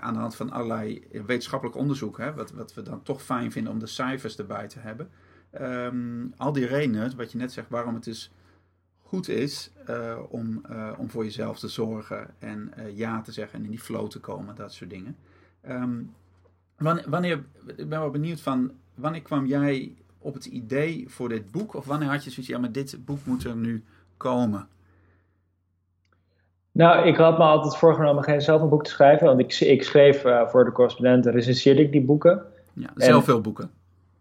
Speaker 1: aan de hand van allerlei wetenschappelijk onderzoek, hè, wat, wat we dan toch fijn vinden om de cijfers erbij te hebben. Um, al die redenen, wat je net zegt, waarom het is goed is uh, om, om voor jezelf te zorgen en ja te zeggen en in die flow te komen, dat soort dingen. Wanneer, wanneer, ik ben wel benieuwd van, wanneer kwam jij op het idee voor dit boek? Of wanneer had je zoiets, ja, maar dit boek moet er nu komen?
Speaker 2: Nou, ik had me altijd voorgenomen geen zelf een boek te schrijven. Want ik, ik schreef voor de correspondenten, recenseerde ik die boeken.
Speaker 1: Ja, zelf veel boeken.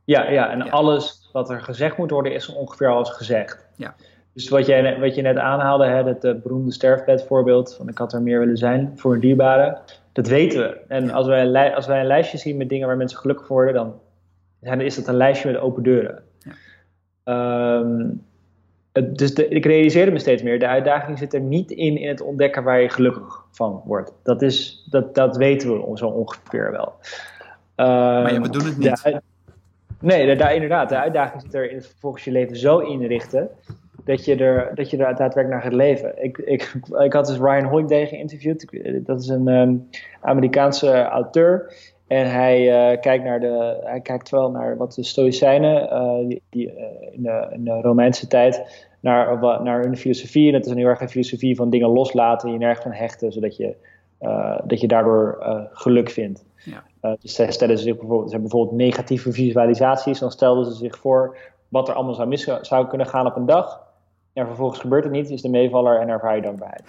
Speaker 2: Ja, ja en ja. alles wat er gezegd moet worden is ongeveer alles gezegd. Ja. Dus wat, jij, wat je net aanhaalde, hè, dat uh, beroemde sterfbedvoorbeeld van ik had er meer willen zijn voor een dierbare, dat weten we. En als wij, als wij een lijstje zien met dingen waar mensen gelukkig worden, dan is dat een lijstje met open deuren. Ja. Um, dus de, ik realiseerde me steeds meer, de uitdaging zit er niet in in het ontdekken waar je gelukkig van wordt. Dat, is, dat, dat weten we zo ongeveer wel.
Speaker 1: Um, maar ja, we doen het niet.
Speaker 2: nee, daar, inderdaad. De uitdaging zit er in volgens je leven zo inrichten dat je er, dat je er daadwerkelijk naar gaat leven. Ik, ik, ik had dus Ryan Holiday geïnterviewd. Dat is een um, Amerikaanse auteur. En hij, uh, kijkt naar de, hij kijkt wel naar wat de Stoïcijnen uh, die, die uh, in, de, in, de, Romeinse tijd, naar, naar hun filosofie. En dat is een heel erg een filosofie van dingen loslaten, je nergens van hechten, zodat je, dat je daardoor geluk vindt. Ja. dus zij stellen ze zich bijvoorbeeld, ze hebben bijvoorbeeld negatieve visualisaties. Dan stelden ze zich voor wat er allemaal zou mis zou kunnen gaan op een dag. En vervolgens gebeurt het niet, is de meevaller en ervaar je dankbaarheid.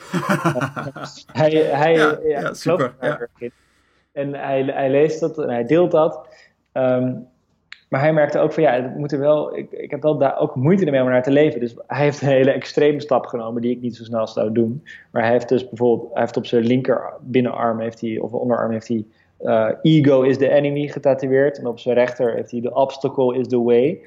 Speaker 2: <laughs> hij, hij, ja, ja, super. Ja. En hij, hij leest dat en hij deelt dat. Um, maar hij merkte ook van ja, het moet er wel, ik, ik heb wel daar ook moeite ermee om naar te leven. Dus hij heeft een hele extreme stap genomen die ik niet zo snel zou doen. Maar hij heeft dus bijvoorbeeld, hij heeft op zijn linker binnenarm heeft hij, of onderarm heeft hij uh, ego is the enemy getatoeëerd. En op zijn rechter heeft hij the obstacle is the way.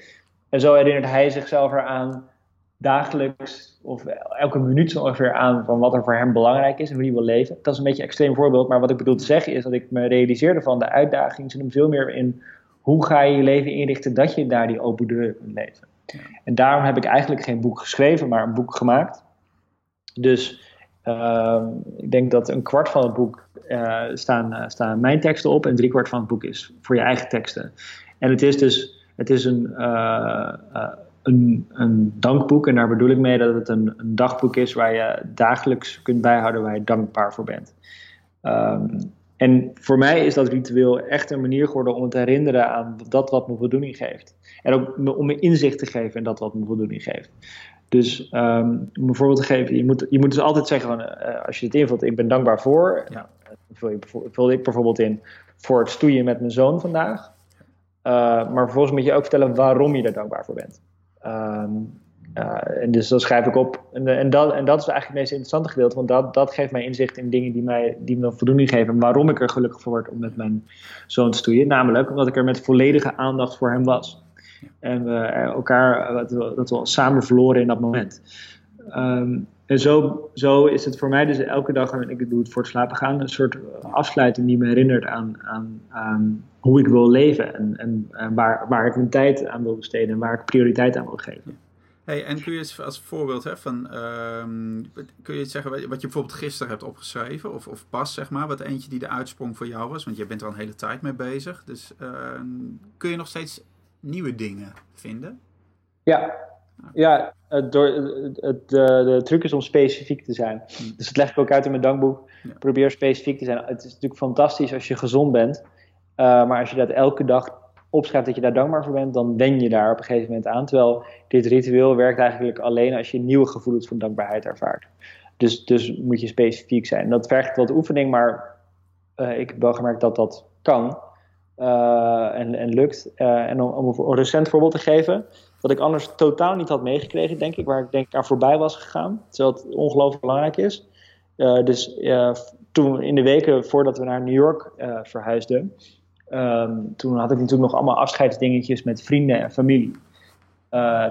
Speaker 2: En zo herinnert hij zichzelf eraan dagelijks of elke minuut zo ongeveer aan van wat er voor hem belangrijk is en hoe hij wil leven. Dat is een beetje een extreem voorbeeld, maar wat ik bedoel te zeggen is dat ik me realiseerde van de uitdaging zit hem veel meer in hoe ga je je leven inrichten dat je daar die open deur kunt leven. En daarom heb ik eigenlijk geen boek geschreven, maar een boek gemaakt. Dus uh, ik denk dat een kwart van het boek uh, staan, uh, staan mijn teksten op en drie kwart van het boek is voor je eigen teksten. En het is dus het is een, uh, een, een, dankboek. En daar bedoel ik mee dat het een, een, dagboek is waar je dagelijks kunt bijhouden waar je dankbaar voor bent. Um, en voor mij is dat ritueel echt een manier geworden om te herinneren aan dat wat me voldoening geeft. En ook om me inzicht te geven in dat wat me voldoening geeft. Dus um, om een voorbeeld te geven, je moet, je moet dus altijd zeggen van, uh, als je het invult, ik ben dankbaar voor. Ja. je, vul ik bijvoorbeeld in voor het stoeien met mijn zoon vandaag. maar vervolgens moet je ook vertellen waarom je er dankbaar voor bent. Ehm, en dus dat schrijf ik op. En, en, dat, en dat is eigenlijk het meest interessante gedeelte, want dat, dat geeft mij inzicht in dingen die, mij, die me voldoening geven. En waarom ik er gelukkig voor word om met mijn zoon te stoeien. Namelijk omdat ik er met volledige aandacht voor hem was. En we elkaar, dat we, dat we samen verloren in dat moment. Ehm, en zo, zo is het voor mij dus elke dag, en ik doe het voor het slapen gaan, een soort afsluiting die me herinnert aan, aan, aan hoe ik wil leven. En, en, waar, waar ik mijn tijd aan wil besteden en waar ik prioriteit aan wil geven.
Speaker 1: Hey, en kun je eens als voorbeeld hè, van, uh, kun je iets zeggen wat je bijvoorbeeld gisteren hebt opgeschreven, of, of pas zeg maar, wat eentje die de uitsprong voor jou was, want je bent er al een hele tijd mee bezig. Dus uh, kun je nog steeds nieuwe dingen vinden?
Speaker 2: Ja, ja door, het, de, de truc is om specifiek te zijn. Hmm. Dus het leg ik ook uit in mijn dankboek. Probeer specifiek te zijn. Het is natuurlijk fantastisch als je gezond bent. Uh, maar als je dat elke dag opschrijft dat je daar dankbaar voor bent, dan wen je daar op een gegeven moment aan. Terwijl dit ritueel werkt eigenlijk alleen als je nieuwe gevoelens van dankbaarheid ervaart. Dus, dus moet je specifiek zijn. Dat vergt wat oefening, maar uh, ik heb wel gemerkt dat dat kan. Uh, en, en lukt. En om, om, een recent voorbeeld te geven, wat ik anders totaal niet had meegekregen, denk ik, waar ik denk ik aan voorbij was gegaan, terwijl het ongelooflijk belangrijk is. Uh, dus toen in de weken voordat we naar New York verhuisden, um, toen had ik natuurlijk nog allemaal afscheidsdingetjes met vrienden en familie.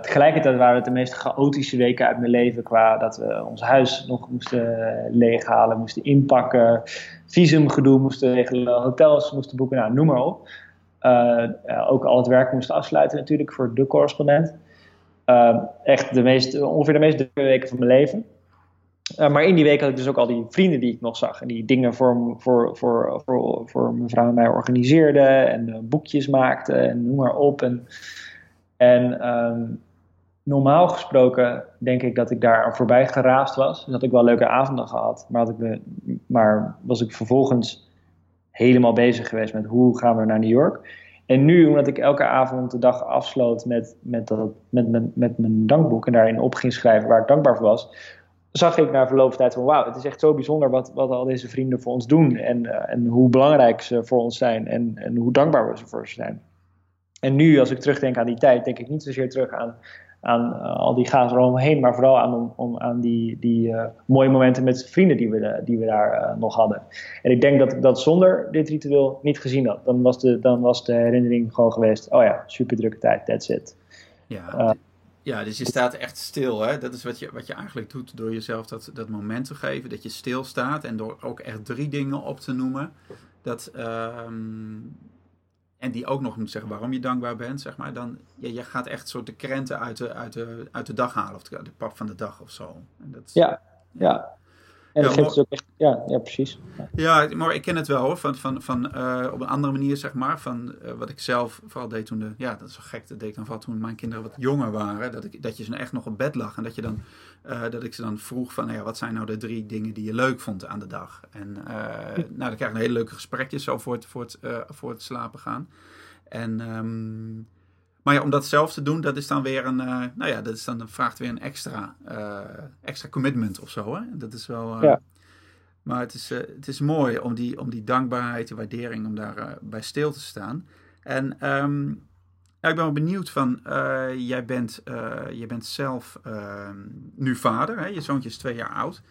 Speaker 2: tegelijkertijd waren het de meest chaotische weken uit mijn leven qua dat we ons huis nog moesten leeghalen, moesten inpakken, visumgedoe moesten regelen, hotels moesten boeken, nou, noem maar op. Uh, ook al het werk moesten afsluiten natuurlijk voor de correspondent. Uh, echt de meest, ongeveer de meest weken van mijn leven. Uh, maar in die week had ik dus ook al die vrienden die ik nog zag. En die dingen voor, voor, voor, voor, voor mijn vrouw en mij organiseerden. En boekjes maakten en noem maar op. En, um, normaal gesproken denk ik dat ik daar voorbij geraasd was. Dus had ik wel leuke avonden gehad. Maar, had ik maar was ik vervolgens helemaal bezig geweest met hoe gaan we naar New York. En nu, omdat ik elke avond de dag afsloot met, met, dat, met, met, met mijn dankboek en daarin op ging schrijven waar ik dankbaar voor was, zag ik na verloop van tijd van wauw, het is echt zo bijzonder wat, wat al deze vrienden voor ons doen en, uh, en hoe belangrijk ze voor ons zijn en, en hoe dankbaar we ze voor ze zijn. En nu, als ik terugdenk aan die tijd, denk ik niet zozeer terug aan aan uh, al die gaas eromheen, maar vooral aan, om, om aan die, die uh, mooie momenten met vrienden die we, die we daar uh, nog hadden. En ik denk dat ik dat zonder dit ritueel niet gezien had. Dan was de, dan was de herinnering gewoon geweest, oh ja, super drukke tijd, that's it.
Speaker 1: Ja, ja, dus je staat echt stil. Hè? Dat is wat je, wat je eigenlijk doet door jezelf dat, dat moment te geven. Dat je stilstaat en door ook echt drie dingen op te noemen. Dat, um, en die ook nog moet zeggen waarom je dankbaar bent, zeg maar, dan ja, je gaat echt soort de krenten uit de, uit de, uit de dag halen, of de, de pap van de dag of zo.
Speaker 2: En dat, ja, ja. En dat ja, geeft ook echt, ja, ja precies.
Speaker 1: Ja. maar ik ken het wel hoor, van, van, van uh, op een andere manier zeg maar, van uh, wat ik zelf vooral deed toen de, ja dat is wel gek, dat deed ik dan vooral toen mijn kinderen wat jonger waren, dat, ik, dat je ze echt nog op bed lag en dat je dan, uh, dat ik ze dan vroeg van, nou ja, wat zijn nou de drie dingen die je leuk vond aan de dag? En nou, dan krijg je een hele leuke gesprekjes zo voor het, voor het, voor het slapen gaan. En um, maar ja, om dat zelf te doen, dat is dan weer een, nou ja, dat is dan, vraagt weer een extra, extra commitment of zo. Hè? Dat is wel. Ja. Maar het is, het is mooi om die, om die dankbaarheid, de waardering, om daar bij stil te staan. En um, ja, ik ben wel benieuwd van, jij, bent, jij bent zelf ehm, nu vader, hè? je zoontje is twee jaar oud.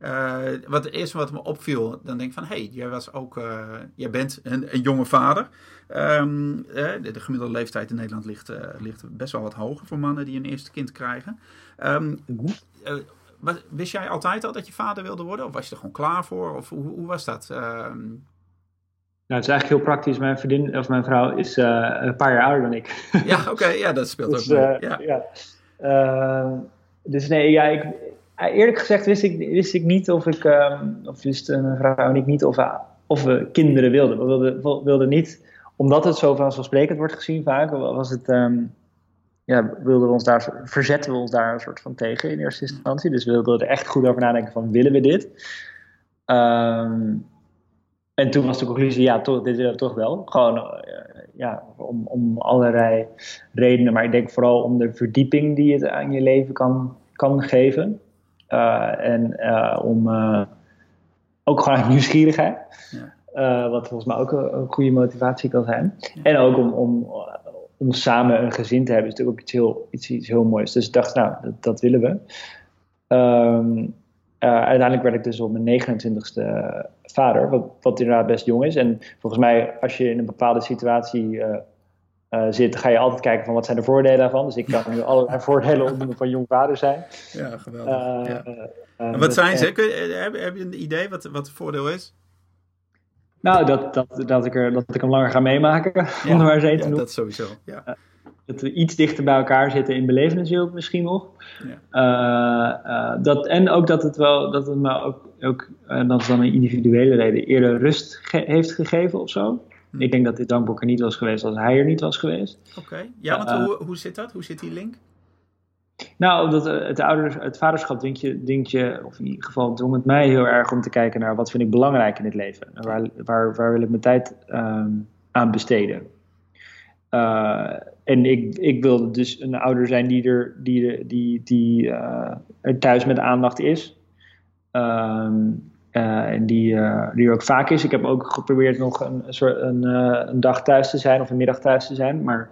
Speaker 1: Uh, wat het eerste wat me opviel, dan denk ik van, hé, hey, jij was ook, jij bent een, een jonge vader. Um, de, de, gemiddelde leeftijd in Nederland ligt, ligt best wel wat hoger voor mannen die een eerste kind krijgen. Wat, wist jij altijd al dat je vader wilde worden? Of was je er gewoon klaar voor? Of hoe, hoe was dat?
Speaker 2: Nou, het is eigenlijk heel praktisch. Mijn vriendin, of mijn vrouw, is een paar jaar ouder dan ik. <laughs>
Speaker 1: ja, oké, okay, ja, dat speelt dus, ook mee. Ja.
Speaker 2: ja. dus nee, ja, ik, eerlijk gezegd wist ik, wist ik niet of ik, um, of wist mijn vrouw en ik niet of, of we kinderen wilden. We wilden, wilden niet, omdat het zo vanzelfsprekend wordt gezien vaak, was het, um, ja, wilden we ons daar, verzetten we ons daar een soort van tegen in eerste instantie. Dus we wilden er echt goed over nadenken van, willen we dit? Um, en toen was de conclusie, ja, toch, dit we toch wel. Gewoon, uh, ja, om, om allerlei redenen. Maar ik denk vooral om de verdieping die het aan je leven kan, kan geven. Uh, en uh, om uh, ook gewoon nieuwsgierigheid. Ja. wat volgens mij ook een, goede motivatie kan zijn. En ook om, om, om samen een gezin te hebben, is natuurlijk ook iets heel, iets, iets heel moois. Dus ik dacht, nou, dat, dat willen we. Ehm, uiteindelijk werd ik dus op mijn 29ste vader, wat, wat inderdaad best jong is. En volgens mij, als je in een bepaalde situatie uh, zit, ga je altijd kijken van wat zijn de voordelen daarvan. Dus ik kan nu <laughs> allerlei voordelen opnoemen van jong vader zijn.
Speaker 1: Ja, geweldig. Uh, ja. wat zijn ze? Je, heb, heb, je een idee wat, wat het voordeel is?
Speaker 2: Nou, dat, dat, dat, ik, er, dat ik hem langer ga meemaken, <laughs>
Speaker 1: om er maar eens een te noemen. dat sowieso, ja.
Speaker 2: Dat we iets dichter bij elkaar zitten in belevenis misschien nog. Ja. dat, en ook dat het wel, dat het me ook, ook dat is dan een individuele reden, eerder rust heeft gegeven of zo. Ik denk dat dit dankboek er niet was geweest als hij er niet was geweest.
Speaker 1: Oké, ja, want hoe, hoe zit dat? Hoe zit die link?
Speaker 2: Nou, omdat eh, het, ouders, het vaderschap denkt je, denkt je, of in ieder geval dwong het mij heel erg om te kijken naar wat vind ik belangrijk in het leven. Waar, waar, waar wil ik mijn tijd um, aan besteden? Uh, en ik, ik wilde dus een ouder zijn die er, die, die, die, uh, er thuis met aandacht is. Um, uh, en die, uh, die er ook vaak is. Ik heb ook geprobeerd nog een, soort, een, een, dag thuis te zijn of een middag thuis te zijn. Maar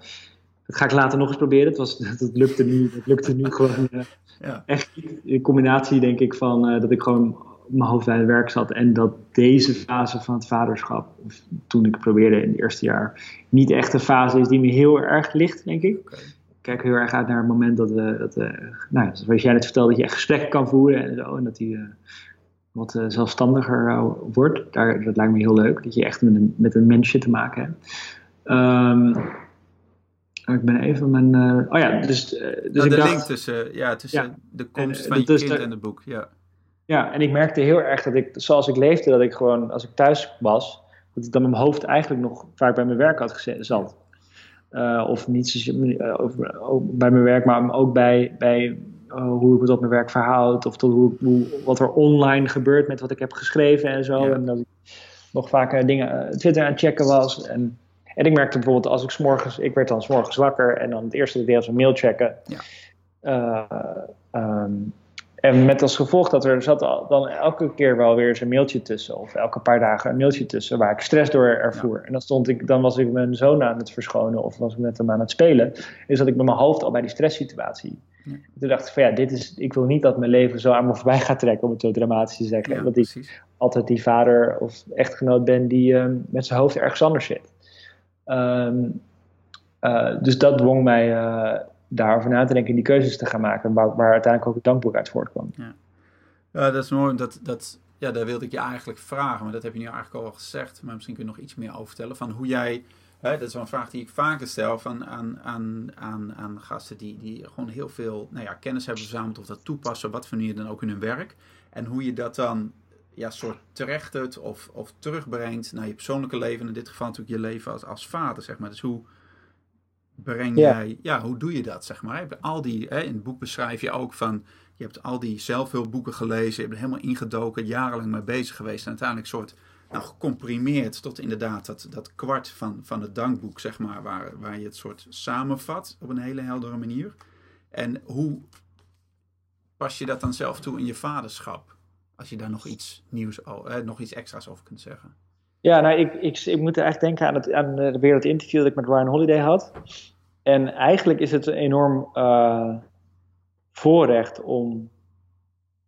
Speaker 2: dat ga ik later nog eens proberen. Het, was, <laughs> dat, lukte nu, dat lukte nu gewoon ja. echt niet. In combinatie denk ik van dat ik gewoon mijn hoofd bij het werk zat. En dat deze fase van het vaderschap, of toen ik probeerde in het eerste jaar, niet echt een fase is die me heel erg ligt, denk ik. Okay. Ik kijk heel erg uit naar het moment dat we, dat, nou, zoals jij net vertelde, dat je echt gesprekken kan voeren en zo. En dat die wat uh, zelfstandiger uh, wordt. Daar, dat lijkt me heel leuk, dat je echt met een, met een mensje te maken hebt. Um, ik ben even mijn. Uh, oh ja, dus. dus
Speaker 1: oh, ik de dacht, link tussen, ja, tussen ja, de komst van je kind de, en het boek. Ja.
Speaker 2: Ja, en ik merkte heel erg dat ik, zoals ik leefde, dat ik gewoon, als ik thuis was, dat ik dan mijn hoofd eigenlijk nog vaak bij mijn werk had gezet, zat. of niet zozeer bij mijn werk, maar ook bij, bij uh, hoe ik me tot mijn werk verhoud. Of tot hoe, hoe, wat er online gebeurt met wat ik heb geschreven en zo. En dat ik nog vaker dingen Twitter aan het checken was. En, en ik merkte bijvoorbeeld als ik s'morgens... Ik werd dan s'morgens wakker en dan het eerste dat ik deed was een mail checken. Ja. Um, en met als gevolg dat er zat dan elke keer wel weer eens een mailtje tussen. Of elke paar dagen een mailtje tussen waar ik stress door ervoer. En dan, stond ik, dan was ik mijn zoon aan het verschonen of was ik met hem aan het spelen. Is dat ik met mijn hoofd al bij die stresssituatie. Ja. Toen dacht ik van ja, dit is, ik wil niet dat mijn leven zo aan me voorbij gaat trekken. Om het zo dramatisch te zeggen. Ja, dat ik altijd die vader of echtgenoot ben die uh, met zijn hoofd ergens anders zit. Um, uh, dus dat dwong mij uh, daarover na te denken en die keuzes te gaan maken, waar, uiteindelijk ook het dankboek uit voortkwam.
Speaker 1: Ja. dat is mooi. Dat, dat, ja, daar wilde ik je eigenlijk vragen, maar dat heb je nu eigenlijk al gezegd. Maar misschien kun je nog iets meer over vertellen van hoe jij. Hè, dat is wel een vraag die ik vaker stel van, aan, aan, aan, aan gasten die, die gewoon heel veel nou ja, kennis hebben verzameld of dat toepassen, wat voor je dan ook in hun werk. En hoe je dat dan ja, soort terecht of, of terugbrengt naar je persoonlijke leven. In dit geval natuurlijk je leven als, als vader, zeg maar. Dus hoe, breng jij, ja, hoe doe je dat, zeg maar? Al die, hè, in het boek beschrijf je ook van, je hebt al die zelfhulpboeken gelezen, je bent helemaal ingedoken, jarenlang mee bezig geweest en uiteindelijk soort, nou, gecomprimeerd tot inderdaad dat, dat kwart van, van het dankboek, zeg maar, waar, waar je het soort samenvat op een hele heldere manier. En hoe pas je dat dan zelf toe in je vaderschap? Als je daar nog iets nieuws, eh, nog iets extra's over kunt zeggen.
Speaker 2: Ja, nou, ik, ik, ik moet echt denken aan, het, aan de, weer interview dat ik met Ryan Holiday had. En eigenlijk is het een enorm uh, voorrecht om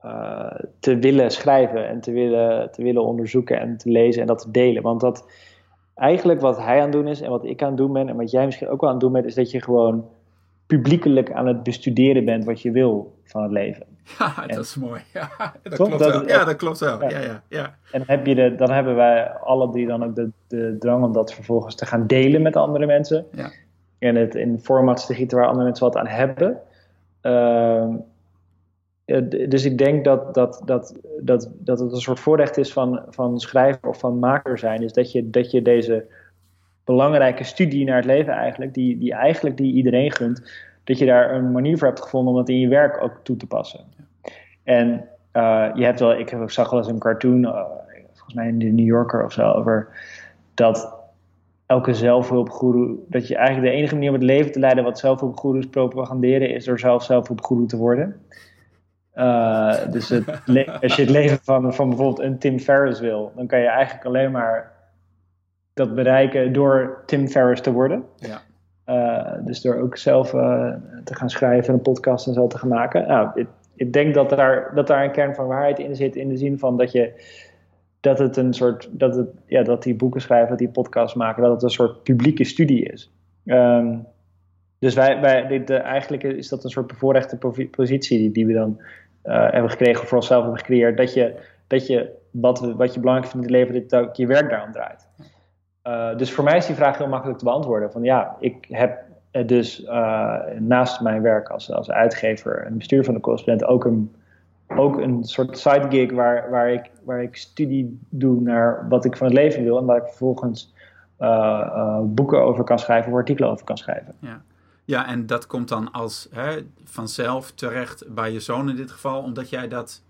Speaker 2: uh, te willen schrijven en te willen, te willen onderzoeken en te lezen en dat te delen. Want dat eigenlijk wat hij aan het doen is en wat ik aan het doen ben en wat jij misschien ook wel aan het doen bent, is dat je gewoon publiekelijk aan het bestuderen bent wat je wil van het leven. <laughs>
Speaker 1: Ja, dat is mooi. <laughs> Ja, dat klopt wel. Ja, dat klopt wel. Ja. Ja, ja,
Speaker 2: En dan, heb je de, dan hebben wij alle drie dan ook de, de drang om dat vervolgens te gaan delen met andere mensen. Ja. En het in formats te gieten waar andere mensen wat aan hebben. Uh, dus ik denk dat, dat, dat, dat, dat het een soort voorrecht is van, van schrijver of van maker zijn. Is dat je, dat je deze belangrijke studie naar het leven eigenlijk, die, die eigenlijk die iedereen gunt, dat je daar een manier voor hebt gevonden om dat in je werk ook toe te passen. En uh, je hebt wel, ik zag wel eens een cartoon, uh, volgens mij in de New Yorker of zo, over dat elke zelfhulpgoeroe, dat je eigenlijk de enige manier om het leven te leiden wat zelfhulpgoeroes propaganderen, is door zelf zelfhulpgoeroe te worden. Uh, dus het <laughs> als je het leven van, van bijvoorbeeld een Tim Ferriss wil, dan kan je eigenlijk alleen maar dat bereiken door Tim Ferriss te worden.
Speaker 1: Ja.
Speaker 2: Uh, dus door ook zelf uh, te gaan schrijven, een podcast en zo te gaan maken. Nou, ik, ik, denk dat daar, dat daar een kern van waarheid in zit, in de zin van dat je dat het een soort, dat, het, ja, dat die boeken schrijven, dat die podcasts maken, dat het een soort publieke studie is. Um, dus wij, wij dit, uh, eigenlijk is dat een soort bevoorrechte positie die, die we dan hebben gekregen, voor onszelf hebben gecreëerd, dat je, dat je wat, wat je belangrijk vindt in het leven, dat ook je werk daarom draait. Uh, dus voor mij is die vraag heel makkelijk te beantwoorden. Van ja, ik heb dus uh, naast mijn werk als, als uitgever en bestuur van de correspondent ook een, ook een soort side gig waar, waar, ik, waar ik studie doe naar wat ik van het leven wil en waar ik vervolgens boeken over kan schrijven of artikelen over kan schrijven.
Speaker 1: Ja. Ja, en dat komt dan als hè, vanzelf terecht bij je zoon in dit geval, omdat jij dat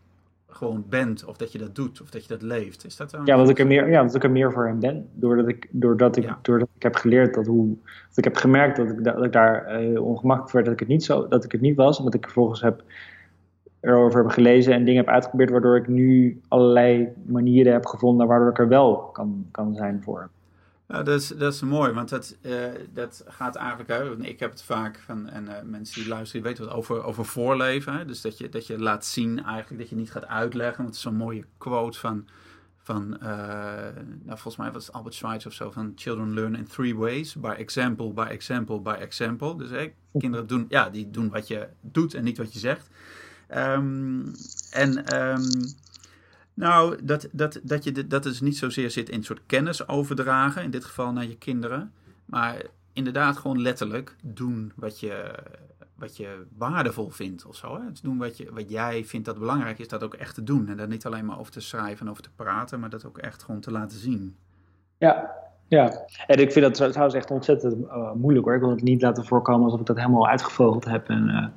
Speaker 1: gewoon bent, of dat je dat doet, of dat je dat leeft. Is dat dan...
Speaker 2: Ja, dat ik er meer, ja, dat ik er meer voor hem ben. Doordat ik, doordat ik, doordat ik heb geleerd dat hoe. Dat ik heb gemerkt dat ik, dat ik daar uh, ongemakkelijk werd, dat ik het niet zo, dat ik het niet was. En dat ik vervolgens heb erover heb gelezen en dingen heb uitgeprobeerd, waardoor ik nu allerlei manieren heb gevonden waardoor ik er wel kan, kan zijn voor
Speaker 1: dat, is, dat is mooi, want dat, uh, dat gaat eigenlijk, hè, ik heb het vaak van, en uh, mensen die luisteren, die weten wat over, over voorleven. Dus dat je, dat je laat zien eigenlijk, dat je niet gaat uitleggen. Want het is zo'n mooie quote van, van uh, nou, volgens mij was het Albert Schweitzer of zo, van children learn in three ways. By example, by example, by example. Dus hè, kinderen doen, ja, die doen wat je doet en niet wat je zegt. Um, en... Um, nou, dat, dat, dat, je, dat dus niet zozeer zit in een soort kennis overdragen, in dit geval naar je kinderen. Maar inderdaad gewoon letterlijk doen wat je, wat je waardevol vindt of zo. Hè? Dus doen wat, je, wat jij vindt dat belangrijk is, dat ook echt te doen. En daar niet alleen maar over te schrijven en over te praten, maar dat ook echt gewoon te laten zien.
Speaker 2: Ja, ja. En ik vind dat trouwens echt ontzettend uh, moeilijk hoor. Ik wil het niet laten voorkomen alsof ik dat helemaal uitgevogeld heb. En,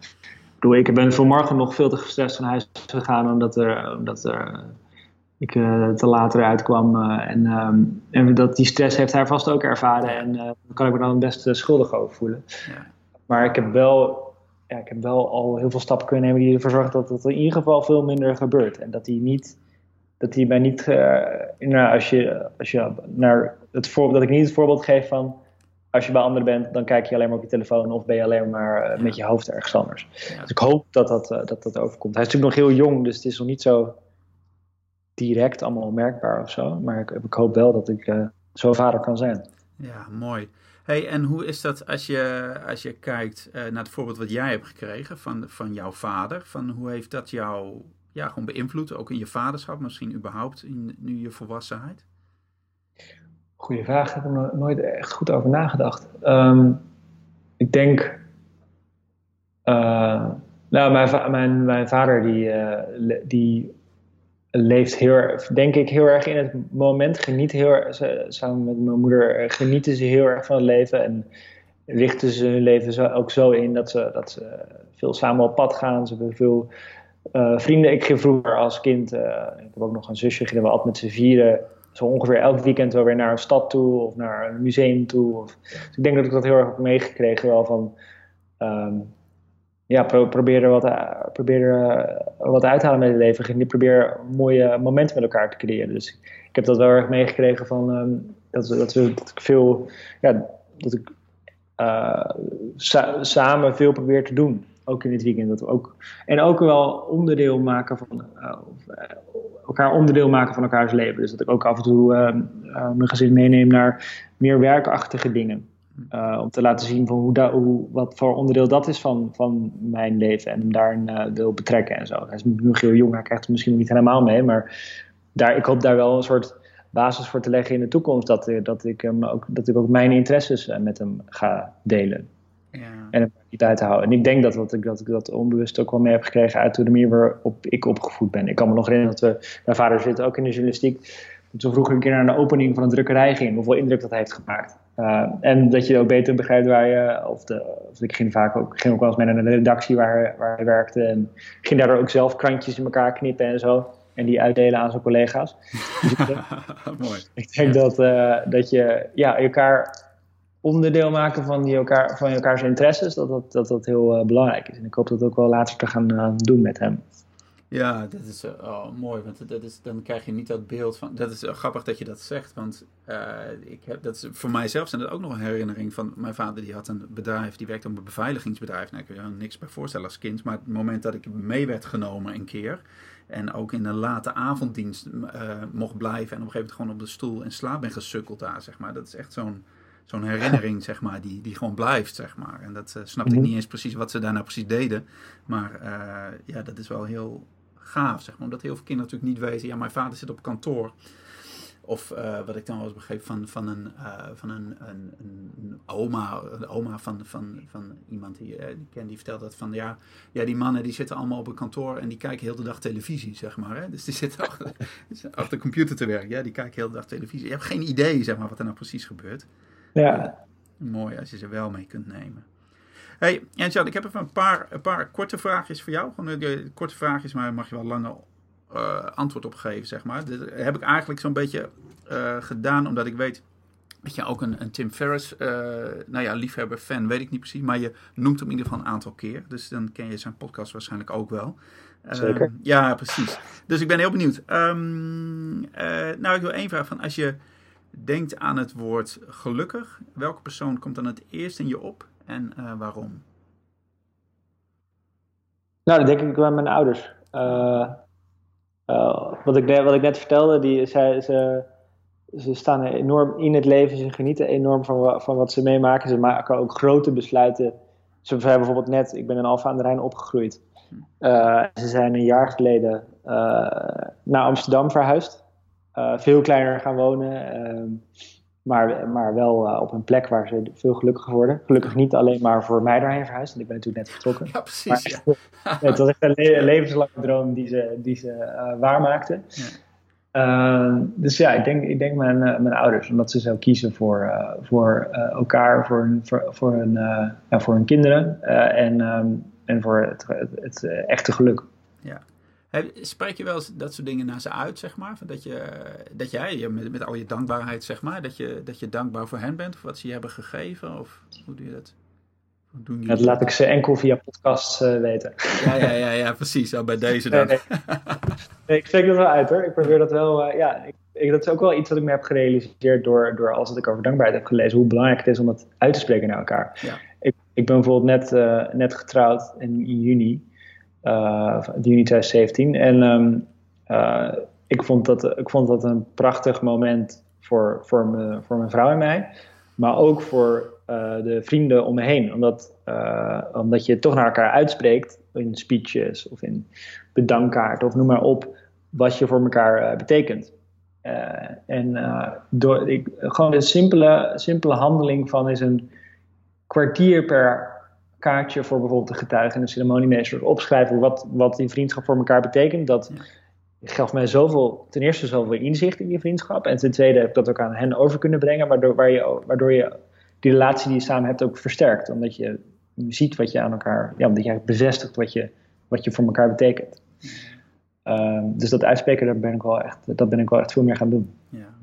Speaker 2: uh, ik ben vanmorgen nog veel te gestrest van huis gegaan omdat er... Omdat er ik uh, te later uitkwam. Uh, en, um, en dat, die stress heeft hij vast ook ervaren. En uh, daar kan ik me dan best schuldig over voelen. Ja. Maar ik heb, wel, ja, ik heb wel al heel veel stappen kunnen nemen die ervoor zorgen dat het in ieder geval veel minder gebeurt. En dat hij niet. Dat hij mij niet. nou, als je, als je naar het voorbeeld. Dat ik niet het voorbeeld geef van. Als je bij anderen bent, dan kijk je alleen maar op je telefoon of ben je alleen maar met je hoofd ergens anders. Ja. Dus ik hoop dat dat, dat dat overkomt. Hij is natuurlijk nog heel jong, dus het is nog niet zo direct allemaal merkbaar of zo. Maar ik, ik hoop wel dat ik uh, zo vader kan zijn.
Speaker 1: Ja, mooi. Hey, en hoe is dat als je, als je kijkt uh, naar het voorbeeld wat jij hebt gekregen van, van jouw vader? Van hoe heeft dat jou ja, gewoon beïnvloed, ook in je vaderschap, misschien überhaupt in nu je volwassenheid?
Speaker 2: Goeie vraag, ik heb er nooit echt goed over nagedacht. Um, ik denk. Uh, nou, mijn, mijn, mijn vader die, die leeft heel denk ik, heel erg in het moment. Geniet heel samen met mijn moeder eh, genieten ze heel erg van het leven. En richten ze hun leven zo, ook zo in dat ze, dat ze veel samen op pad gaan. Ze hebben veel uh, vrienden. Ik ging vroeger als kind, uh, ik heb ook nog een zusje, gingen we altijd met z'n vieren. Zo ongeveer elk weekend wel weer naar een stad toe of naar een museum toe. Dus ik denk dat ik dat heel erg heb meegekregen wel van... Um, ja, pro probeer er wat, eh, probeer er, uh, wat uit te halen met het leven. Ik probeer mooie momenten met elkaar te creëren. Dus ik heb dat wel erg meegekregen van um, dat, we, dat ik veel, ja, dat ik sa samen veel probeer te doen. Ook in het weekend. Dat we ook, en ook wel onderdeel maken van elkaar onderdeel maken van elkaars leven. Dus dat ik ook af en toe mijn gezin meeneem naar meer werkachtige dingen. Uh, om te laten zien van hoe, da, hoe wat voor onderdeel dat is van, van mijn leven en hem daarin uh, wil betrekken en zo. Hij is nog heel jong, hij krijgt het misschien niet helemaal mee, maar daar, ik hoop daar wel een soort basis voor te leggen in de toekomst. Dat, eh, dat, ik, hem ook, dat ik ook mijn interesses met hem ga delen. Ja. En hem niet uit te houden. En ik denk dat, dat, ik, dat ik dat onbewust ook wel mee heb gekregen uit de manier waarop ik opgevoed ben. Ik kan me nog herinneren dat we, mijn vader zit ook in de journalistiek. Toen vroeger een keer naar de opening van een drukkerij ging, hoeveel indruk dat heeft gemaakt. Uh, en dat je ook beter begrijpt waar je, of, de, of ik ging vaak ook, ging ook wel eens mee naar de redactie waar, waar hij werkte. En ging daardoor ook zelf krantjes in elkaar knippen en zo. En die uitdelen aan zijn collega's. Dus ik denk, <laughs> Mooi. Ik denk dat, uh, dat je ja, elkaar onderdeel maken van, die elkaar, van elkaars interesses, dat dat, dat, dat heel uh, belangrijk is. En ik hoop dat ook wel later te gaan doen met hem.
Speaker 1: Ja, dat is uh, oh, mooi, want dat is, dan krijg je niet dat beeld van. Dat is uh, grappig dat je dat zegt, want uh, ik heb, dat is, voor mijzelf zijn dat ook nog een herinnering van mijn vader. Die had een bedrijf, die werkte op een beveiligingsbedrijf. Nou, ik kan je er niks bij voorstellen als kind, maar het moment dat ik mee werd genomen een keer en ook in een late avonddienst mocht blijven en op een gegeven moment gewoon op de stoel in slaap ben gesukkeld daar, zeg maar. Dat is echt zo'n zo'n herinnering, zeg maar, die, die gewoon blijft, zeg maar. En dat uh, snapte ik mhm. niet eens precies wat ze daar nou precies deden. Maar uh, ja, dat is wel heel gaaf, zeg maar. Omdat heel veel kinderen natuurlijk niet weten, ja, mijn vader zit op kantoor. Of uh, wat ik dan wel eens begreep van, van, een, uh, van een, een, een, oma, een oma van, van, van iemand die, uh, die ken, die vertelt dat van ja, ja, die mannen die zitten allemaal op een kantoor en die kijken heel de dag televisie, zeg maar. Hè? Dus die zitten <laughs> achter, achter de computer te werken, ja, die kijken heel de dag televisie. Je hebt geen idee, zeg maar, wat er nou precies gebeurt.
Speaker 2: Ja.
Speaker 1: mooi als je ze wel mee kunt nemen. Hey, Jan, ik heb even een paar, een paar korte vraagjes voor jou. Gewoon uh, korte vraagjes, maar mag je wel langer uh, antwoord op geven, zeg maar. Dat heb ik eigenlijk zo'n beetje uh, gedaan, omdat ik weet dat je ook een, een Tim Ferriss, nou ja, liefhebber, fan, weet ik niet precies. Maar je noemt hem in ieder geval een aantal keer. Dus dan ken je zijn podcast waarschijnlijk ook wel.
Speaker 2: Zeker.
Speaker 1: ja, precies. Dus ik ben heel benieuwd. Um, nou, ik wil één vraag van als je denkt aan het woord gelukkig, welke persoon komt dan het eerst in je op en uh, waarom?
Speaker 2: Nou, dat denk ik wel aan mijn ouders. Uh, uh, wat, ik, wat ik net vertelde, die, zij, ze, ze staan enorm in het leven, ze genieten enorm van, van wat ze meemaken. Ze maken ook grote besluiten. Ze hebben bijvoorbeeld net, ik ben in Alfa aan de Rijn opgegroeid. ze zijn een jaar geleden naar Amsterdam verhuisd. veel kleiner gaan wonen. Ehm, maar, maar wel uh, op een plek waar ze veel gelukkiger worden. Gelukkig niet alleen maar voor mij daarheen verhuisd, want ik ben natuurlijk net vertrokken. <laughs>
Speaker 1: Ja, precies.
Speaker 2: Maar, ja. <laughs> het was echt een le levenslange droom die ze, die ze uh, waarmaakten. Ja. Uh, dus ja, ik denk, ik denk mijn, mijn ouders, omdat ze zo kiezen voor, voor elkaar, voor hun, voor, voor hun, ja, voor hun kinderen en, um, en voor het, het, het echte geluk.
Speaker 1: Ja. Spreek je wel eens dat soort dingen naar ze uit, zeg maar? Dat, je, dat jij, met, met al je dankbaarheid, zeg maar, dat je, dat je dankbaar voor hen bent, voor wat ze je hebben gegeven? Of hoe doe je dat?
Speaker 2: Doen dat laat ik ze enkel via podcasts uh, weten.
Speaker 1: Ja, ja, ja, ja precies. Nou, bij deze dan.
Speaker 2: Nee, nee. ik spreek dat wel uit hoor. Ik probeer dat wel, uh, ja, ik, dat is ook wel iets wat ik me heb gerealiseerd door, door als ik over dankbaarheid heb gelezen, hoe belangrijk het is om het uit te spreken naar elkaar. Ja. Ik, ik ben bijvoorbeeld net, uh, net getrouwd in, in juni juni 2017. En um, uh, ik, vond dat, ik vond dat een prachtig moment voor, voor, me, voor mijn vrouw en mij. Maar ook voor uh, de vrienden om me heen. Omdat, omdat je toch naar elkaar uitspreekt in speeches of in bedankkaarten of noem maar op. Wat je voor elkaar betekent. en door, ik, gewoon de simpele, simpele handeling van is een kwartier per kaartje voor bijvoorbeeld de getuigen en de ceremoniemeester opschrijven wat, wat die vriendschap voor elkaar betekent. Dat gaf mij zoveel, ten eerste zoveel inzicht in die vriendschap. En ten tweede heb ik dat ook aan hen over kunnen brengen, waardoor, waar je, waardoor je die relatie die je samen hebt ook versterkt. Omdat je ziet wat je aan elkaar, ja, omdat je bevestigt wat je, wat je voor elkaar betekent. Um, dus dat uitspreken, daar ben ik wel echt, dat ben ik wel echt veel meer gaan doen.
Speaker 1: Ja.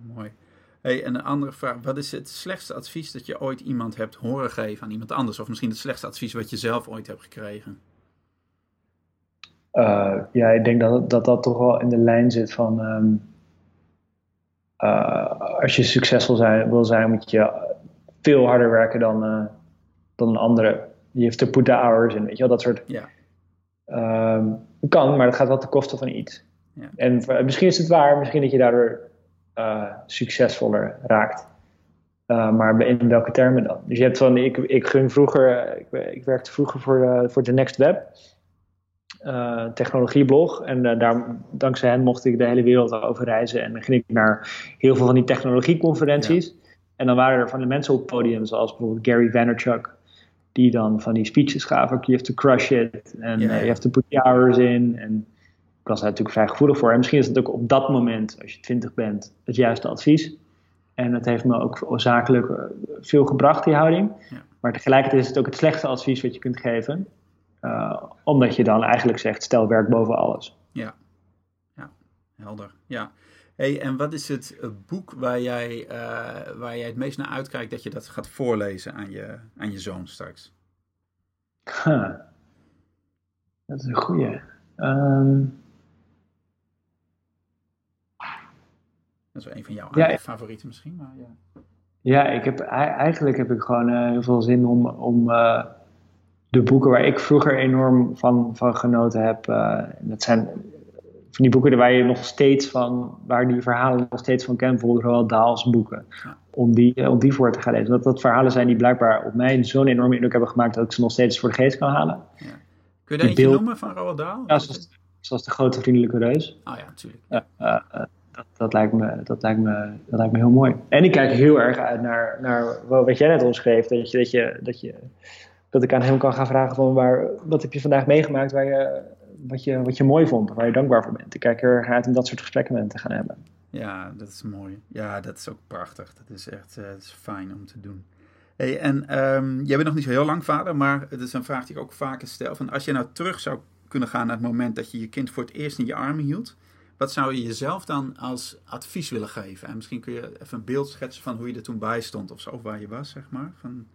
Speaker 1: Hey, en een andere vraag. Wat is het slechtste advies dat je ooit iemand hebt horen geven aan iemand anders? Of misschien het slechtste advies wat je zelf ooit hebt gekregen?
Speaker 2: Uh, ja, ik denk dat, dat dat toch wel in de lijn zit van... Um, uh, als je succesvol zijn, wil zijn, moet je veel harder werken dan, uh, dan een andere. Je heeft to put the hours in, weet je wel, dat soort...
Speaker 1: Ja.
Speaker 2: Um, kan, maar dat gaat wel ten koste van iets. Ja. En misschien is het waar, misschien dat je daardoor succesvoller raakt. Uh, maar in welke termen dan? Dus je hebt van, ik, ik gun vroeger, ik, ik werkte vroeger voor, uh, voor The Next Web, technologieblog. En daar, dankzij hen mocht ik de hele wereld over reizen. En dan ging ik naar heel veel van die technologieconferenties. Ja. En dan waren er van de mensen op het podium, zoals bijvoorbeeld Gary Vaynerchuk, die dan van die speeches gaven. You have to crush it. En yeah. you have to put the hours in. En ik was daar natuurlijk vrij gevoelig voor. En misschien is het ook op dat moment, als je twintig bent, het juiste advies. En het heeft me ook zakelijk eh, veel gebracht, die houding. Ja. Maar tegelijkertijd is het ook het slechtste advies wat je kunt geven. Uh, omdat je dan eigenlijk zegt, stel werk boven alles.
Speaker 1: Ja, ja. helder. Ja. Hey, en wat is het boek waar jij, uh, waar jij het meest naar uitkijkt dat je dat gaat voorlezen aan je, aan je zoon straks?
Speaker 2: Huh. Dat is een goeie. Um,
Speaker 1: Dat is wel een van jouw ja, favorieten misschien, maar ja.
Speaker 2: Ja, ik heb, eigenlijk heb ik gewoon uh, heel veel zin om, om uh, de boeken waar ik vroeger enorm van, van genoten heb. Uh, dat zijn van die boeken waar je nog steeds van, waar die verhalen nog steeds van kent, bijvoorbeeld Roald Dahl's boeken. Om, die, om die voor te gaan lezen. Dat dat verhalen zijn die blijkbaar op mij zo'n enorme indruk hebben gemaakt dat ik ze nog steeds voor de geest kan halen. Ja.
Speaker 1: Kun je daar eentje noemen van Roald Dahl?
Speaker 2: Ja, zoals, zoals, de grote vriendelijke reus.
Speaker 1: Oh ja, natuurlijk.
Speaker 2: Dat, dat, lijkt me, dat, lijkt me, dat lijkt me heel mooi. En ik kijk heel erg uit naar, naar wat jij net omschreef. Dat, je, dat, je, dat, je, dat ik aan hem kan gaan vragen van waar, wat heb je vandaag meegemaakt waar je wat je, wat je mooi vond, waar je dankbaar voor bent. Ik kijk er uit om dat soort gesprekken met hem te gaan hebben.
Speaker 1: Ja, dat is mooi. Ja, dat is ook prachtig. Dat is echt uh, dat is fijn om te doen. Hey, en um, jij bent nog niet zo heel lang vader, maar het is een vraag die ik ook vaker stel. Van als je nou terug zou kunnen gaan naar het moment dat je je kind voor het eerst in je armen hield, wat zou je jezelf dan als advies willen geven? En misschien kun je even een beeld schetsen van hoe je er toen bij stond of zo, of waar je was, zeg maar. Van...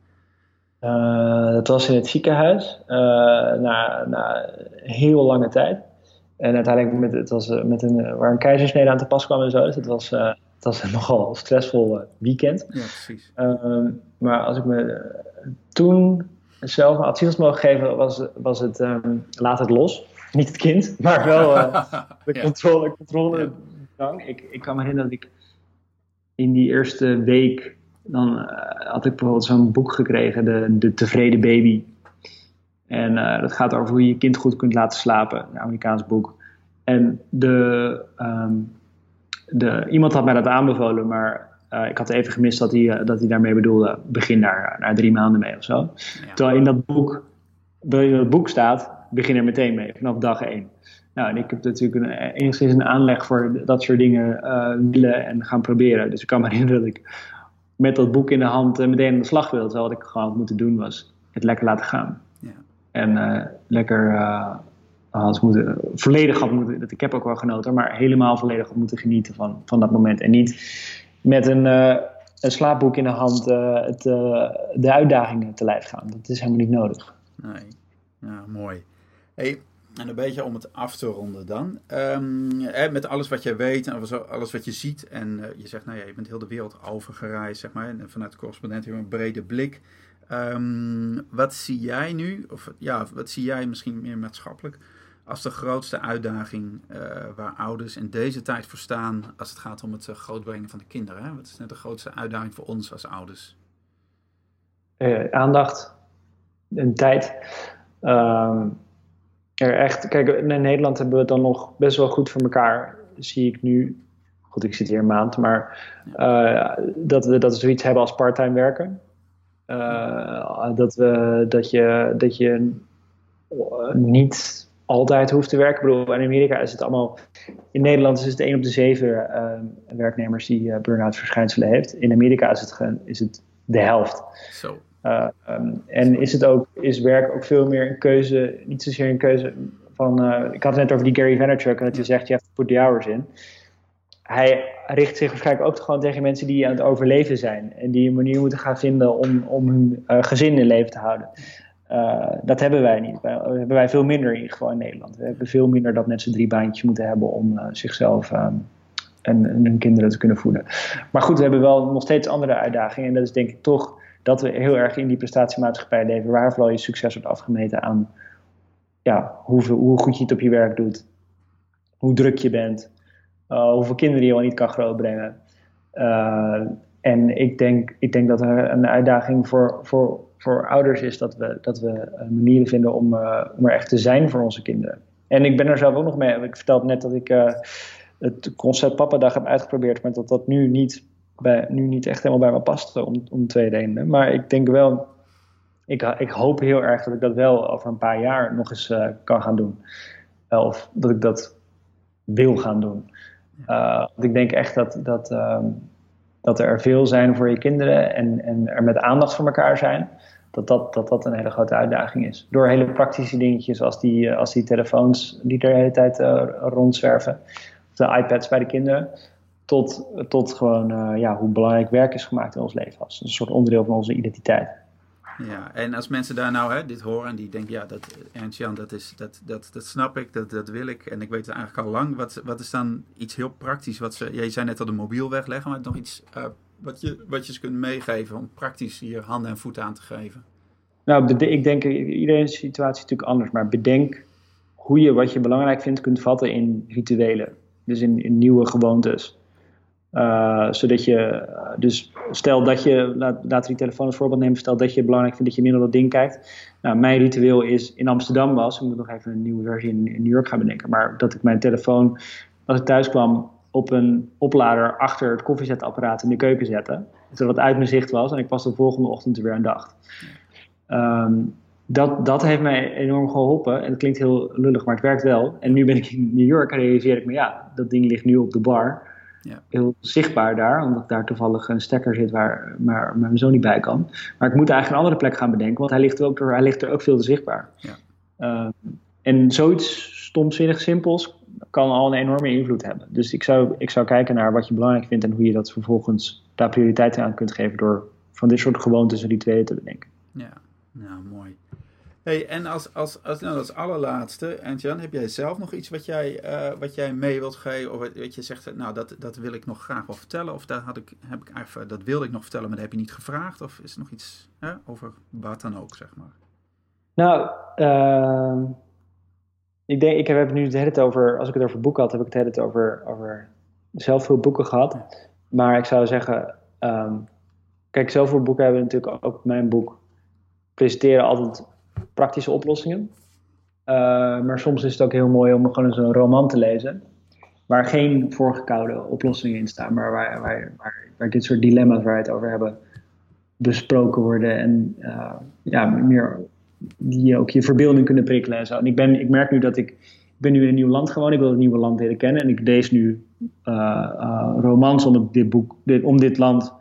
Speaker 2: Uh, dat was in het ziekenhuis uh, na, na heel lange tijd. En uiteindelijk met, het was, uh, met een, waar een keizersnede aan te pas kwam en zo. Dus het was, het was een <laughs> nogal stressvol weekend.
Speaker 1: Ja, precies.
Speaker 2: Ehm, maar als ik me toen zelf een advies mogen geven, was, was het um, laat het los. Niet het kind, maar wel <laughs> de ja. controle. controle ja. Ik, ik kan me herinneren dat ik in die eerste week dan uh, had ik bijvoorbeeld zo'n boek gekregen, de, de Tevreden Baby. En uh, dat gaat over hoe je je kind goed kunt laten slapen, een Amerikaans boek. En de, um, de, iemand had mij dat aanbevolen, maar uh, ik had even gemist dat hij, dat hij daarmee bedoelde, begin daar na drie maanden mee of zo. Ja. Terwijl in dat boek, in dat boek staat, begin er meteen mee, vanaf dag één. Nou, en ik heb natuurlijk een, enigszins een aanleg voor dat soort dingen willen en gaan proberen. Dus ik kan me <laughs> herinneren dat ik met dat boek in de hand uh, meteen aan de slag wil. Terwijl wat ik gewoon had moeten doen was het lekker laten gaan. Ja. En uh, lekker uh, had moeten, volledig had moeten, dat ik heb ook wel genoten, maar helemaal volledig had moeten genieten van, van dat moment. En niet met een, een slaapboek in de hand het, de uitdagingen te lijf gaan. Dat is helemaal niet nodig.
Speaker 1: Nee, ja, mooi. Hey, en een beetje om het af te ronden dan. Um, met alles wat je weet en alles wat je ziet. En uh, je zegt, nou ja, je bent heel de wereld overgereisd, zeg maar. En vanuit de correspondent heb een brede blik. Um, wat zie jij nu, of ja, wat zie jij misschien meer maatschappelijk, als de grootste uitdaging uh, waar ouders in deze tijd voor staan als het gaat om het uh, grootbrengen van de kinderen? Hè? Wat is net de grootste uitdaging voor ons als ouders?
Speaker 2: aandacht en tijd. Um er echt, kijk, in Nederland hebben we het dan nog best wel goed voor elkaar, zie ik nu. Goed, ik zit hier een maand, maar uh, dat we dat we zoiets hebben als parttime werken. Uh, dat, we, dat, je, dat je niet altijd hoeft te werken. Ik bedoel, in Amerika is het allemaal. In Nederland is het 1 op de 7 uh, werknemers die burn-out verschijnselen heeft. In Amerika is het, is het de helft.
Speaker 1: Zo.
Speaker 2: Uh, um, en is het ook, is werk ook veel meer een keuze, niet zozeer een keuze van, uh, ik had het net over die Gary Vaynerchuk en dat je zegt, je hebt put the hours in. Hij richt zich waarschijnlijk ook gewoon tegen mensen die aan het overleven zijn en die een manier moeten gaan vinden om, om hun uh, gezin in leven te houden. dat hebben wij niet. Wij, hebben wij veel minder in, gewoon in Nederland. We hebben veel minder dat mensen drie baantjes moeten hebben om zichzelf en, en hun kinderen te kunnen voeden. Maar goed, we hebben wel nog steeds andere uitdagingen en dat is denk ik toch dat we heel erg in die prestatiemaatschappij leven, waar vooral je succes wordt afgemeten aan ja, hoeveel, hoe goed je het op je werk doet, hoe druk je bent, uh, hoeveel kinderen je wel niet kan grootbrengen. Uh, en ik denk, ik denk dat er een uitdaging voor, voor, voor ouders is dat we, dat we manieren vinden om, om er echt te zijn voor onze kinderen. En ik ben er zelf ook nog mee. Ik vertelde net dat ik het concept Papa-dag heb uitgeprobeerd, maar dat dat nu niet bij, nu niet echt helemaal bij me past om, om twee redenen. Maar ik denk wel, ik, ik hoop heel erg dat ik dat wel over een paar jaar nog eens uh, kan gaan doen. Uh, of dat ik dat wil gaan doen. Uh, want ik denk echt dat, dat, ehm, dat er veel zijn voor je kinderen en, en er met aandacht voor elkaar zijn. Dat dat, dat dat een hele grote uitdaging is. Door hele praktische dingetjes als die, als die telefoons die er de hele tijd rondzwerven. Of de iPads bij de kinderen tot, tot gewoon uh, ja, hoe belangrijk werk is gemaakt in ons leven. Als een soort onderdeel van onze identiteit.
Speaker 1: Ja, en als mensen daar nou hè, dit horen en die denken, ja, dat, Ernst Jan, dat, is, dat, dat, dat snap ik, dat, dat wil ik en ik weet het eigenlijk al lang. Wat, wat is dan iets heel praktisch? Wat ze, jij zei net al de mobiel wegleggen, maar nog iets uh, wat, je, wat je ze kunt meegeven om praktisch hier handen en voeten aan te geven?
Speaker 2: Nou, ik denk, iedereen situatie is natuurlijk anders, maar bedenk hoe je wat je belangrijk vindt kunt vatten in rituelen. Dus in, in nieuwe gewoontes. Uh, zodat je, dus stel dat je, laat, laten die telefoon als voorbeeld nemen, stel dat je belangrijk vindt dat je minder dat ding kijkt. Nou, mijn ritueel is in Amsterdam was, ik moet nog even een nieuwe versie in, in New York gaan bedenken, maar dat ik mijn telefoon, als ik thuis kwam, op een oplader achter het koffiezetapparaat in de keuken zette. Zodat het uit mijn zicht was en ik pas de volgende ochtend er weer aan dacht. Um, dat, dat heeft mij enorm geholpen. En het klinkt heel lullig, maar het werkt wel. En nu ben ik in New York en realiseer ik me, ja, dat ding ligt nu op de bar. Ja. Heel zichtbaar daar, omdat daar toevallig een stekker zit waar, maar, mijn zoon niet bij kan. Maar ik moet eigenlijk een andere plek gaan bedenken, want hij ligt er ook, hij ligt er ook veel te zichtbaar. Ja. Uh, en zoiets stomzinnig simpels kan al een enorme invloed hebben. Dus ik zou, ik zou kijken naar wat je belangrijk vindt en hoe je dat vervolgens daar prioriteit aan kunt geven door van dit soort gewoontes en rituelen te bedenken.
Speaker 1: Ja, nou mooi. Hey, en als, als, als, nou, als allerlaatste, en Jan, heb jij zelf nog iets wat jij, uh, wat jij mee wilt geven? Of wat je zegt, nou, dat, dat wil ik nog graag wel vertellen. Of dat, had ik, heb ik even, dat wilde ik nog vertellen, maar dat heb je niet gevraagd. Of is er nog iets hè, over wat dan ook, zeg maar?
Speaker 2: Nou, uh, ik denk, ik heb het nu het hele over, als ik het over boeken had, heb ik het hele over, over zelf veel boeken gehad. Maar ik zou zeggen, um, kijk, zoveel boeken hebben natuurlijk ook mijn boek presenteren altijd praktische oplossingen. Uh, maar soms is het ook heel mooi om gewoon zo'n roman te lezen. Waar geen voorgekoude oplossingen in staan, maar waar, waar, waar, dit soort dilemma's waar we het over hebben besproken worden. En uh, ja, meer die ook je verbeelding kunnen prikkelen en zo. En ik, ben, ik merk nu dat ik, ik ben nu in een nieuw land gewoon. Ik wil het nieuwe land leren kennen. En ik lees nu uh, romans om dit boek, om dit land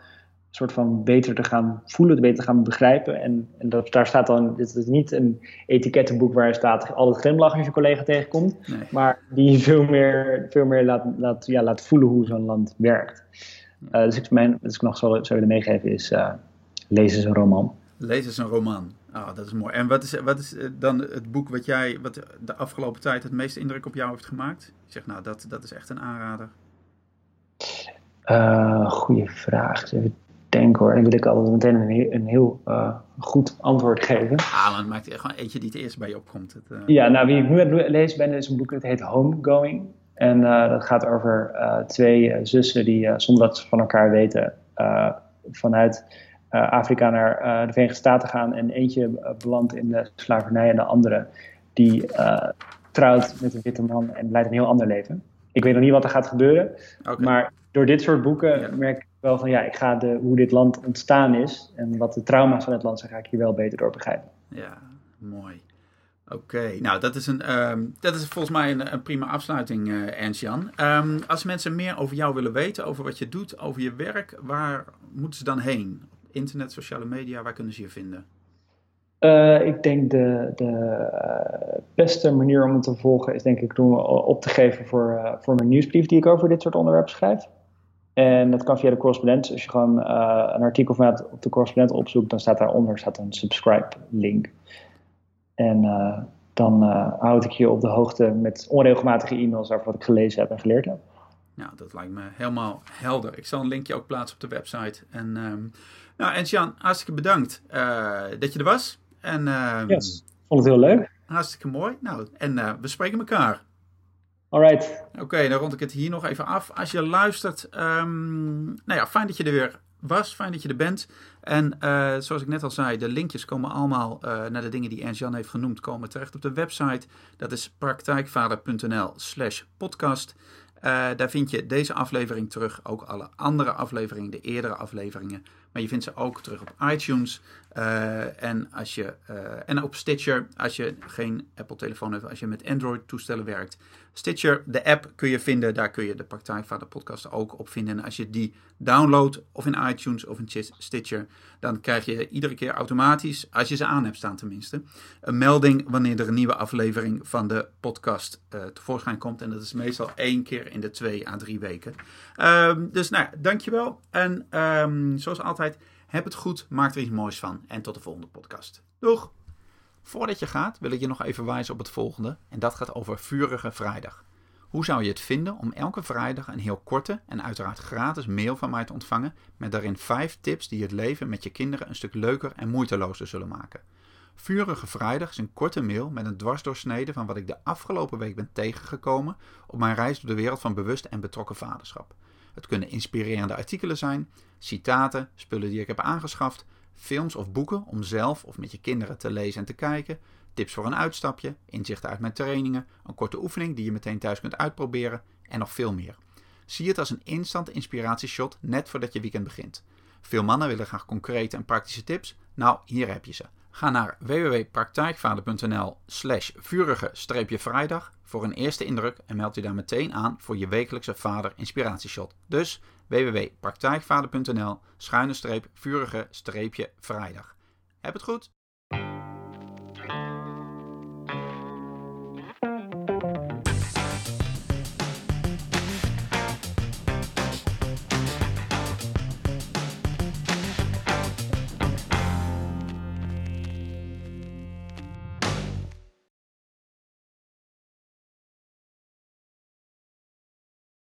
Speaker 2: soort van beter te gaan voelen, beter te gaan begrijpen. En, en dat, daar staat dan, dit is niet een etikettenboek waar staat altijd glimlachen als je collega tegenkomt, maar die veel meer, veel meer laat, laat, ja, laat voelen hoe zo'n land werkt. Uh, dus ik, mijn, wat ik nog zou, zou willen meegeven is, uh, lees eens een roman.
Speaker 1: Lees eens een roman. Ah, dat is mooi. En wat is, wat is eh, dan het boek wat jij, wat de afgelopen tijd het meeste indruk op jou heeft gemaakt? Ik zeg, nou, dat, dat is echt een aanrader.
Speaker 2: Uh, goeie vraag. Even denk hoor. En wil ik altijd meteen een heel, een heel uh, goed antwoord geven.
Speaker 1: Ah, maar het maakt gewoon eentje die het eerst bij je opkomt. Het, uh...
Speaker 2: Ja, nou wie ik nu aan het lezen ben is een boek dat heet Homegoing. En uh, dat gaat over twee zussen die zonder dat ze van elkaar weten vanuit Afrika naar de Verenigde Staten gaan. En eentje belandt in de slavernij en de andere die trouwt met een witte man en leidt een heel ander leven. Ik weet nog niet wat er gaat gebeuren, okay. maar door dit soort boeken ja. merk ik wel van ja, ik ga de, hoe dit land ontstaan is en wat de trauma's van het land zijn, ga ik hier wel beter door begrijpen.
Speaker 1: Ja, mooi. Oké, nou dat is, een, um, dat is volgens mij een, een prima afsluiting, uh, Ernst-Jan. Um, als mensen meer over jou willen weten, over wat je doet, over je werk, waar moeten ze dan heen? Internet, sociale media, waar kunnen ze je vinden?
Speaker 2: Uh, ik denk de, de uh, beste manier om het te volgen is denk ik door op te geven voor, uh, voor mijn nieuwsbrief die ik over dit soort onderwerpen schrijf. En dat kan via de correspondent. Als je gewoon uh, een artikelformaat op de correspondent opzoekt, dan staat daaronder staat een subscribe link. En uh, dan uh, houd ik je op de hoogte met onregelmatige e-mails over wat ik gelezen heb en geleerd heb.
Speaker 1: Nou, dat lijkt me helemaal helder. Ik zal een linkje ook plaatsen op de website. En, um, nou, en Jan, hartstikke bedankt dat je er was. En, um,
Speaker 2: yes, vond het heel leuk.
Speaker 1: Hartstikke mooi. Nou, en we spreken elkaar. Oké, dan rond ik het hier nog even af. Als je luistert, um, nou ja, fijn dat je er weer was. Fijn dat je er bent. En uh, zoals ik net al zei, de linkjes komen allemaal uh, naar de dingen die Ernst-Jan heeft genoemd, komen terecht op de website. Dat is praktijkvader.nl slash podcast. Uh, daar vind je deze aflevering terug, ook alle andere afleveringen, de eerdere afleveringen. Maar je vindt ze ook terug op iTunes en, als je, en op Stitcher als je geen Apple-telefoon hebt, als je met Android-toestellen werkt. Stitcher, de app kun je vinden, daar kun je de Praktijkvader podcast ook op vinden. En als je die downloadt, of in iTunes of in Stitcher, dan krijg je iedere keer automatisch, als je ze aan hebt staan tenminste, een melding wanneer er een nieuwe aflevering van de podcast uh, tevoorschijn komt. En dat is meestal één keer in de twee à drie weken. Um, dus nou, dankjewel. En um, zoals altijd Heb het goed, maak er iets moois van en tot de volgende podcast. Doeg! Voordat je gaat wil ik je nog even wijzen op het volgende en dat gaat over Vurige Vrijdag. Hoe zou je het vinden om elke vrijdag een heel korte en uiteraard gratis mail van mij te ontvangen met daarin 5 tips die het leven met je kinderen een stuk leuker en moeitelozer zullen maken? Vurige Vrijdag is een korte mail met een dwarsdoorsnede van wat ik de afgelopen week ben tegengekomen op mijn reis door de wereld van bewust en betrokken vaderschap. Het kunnen inspirerende artikelen zijn, citaten, spullen die ik heb aangeschaft, films of boeken om zelf of met je kinderen te lezen en te kijken, tips voor een uitstapje, inzichten uit mijn trainingen, een korte oefening die je meteen thuis kunt uitproberen en nog veel meer. Zie het als een instant inspiratieshot net voordat je weekend begint. Veel mannen willen graag concrete en praktische tips. Nou, hier heb je ze. Ga naar www.praktijkvader.nl slash vurige-vrijdag voor een eerste indruk en meld u daar meteen aan voor je wekelijkse vader inspiratieshot. Dus www.praktijkvader.nl schuine-vurige-vrijdag. Heb het goed!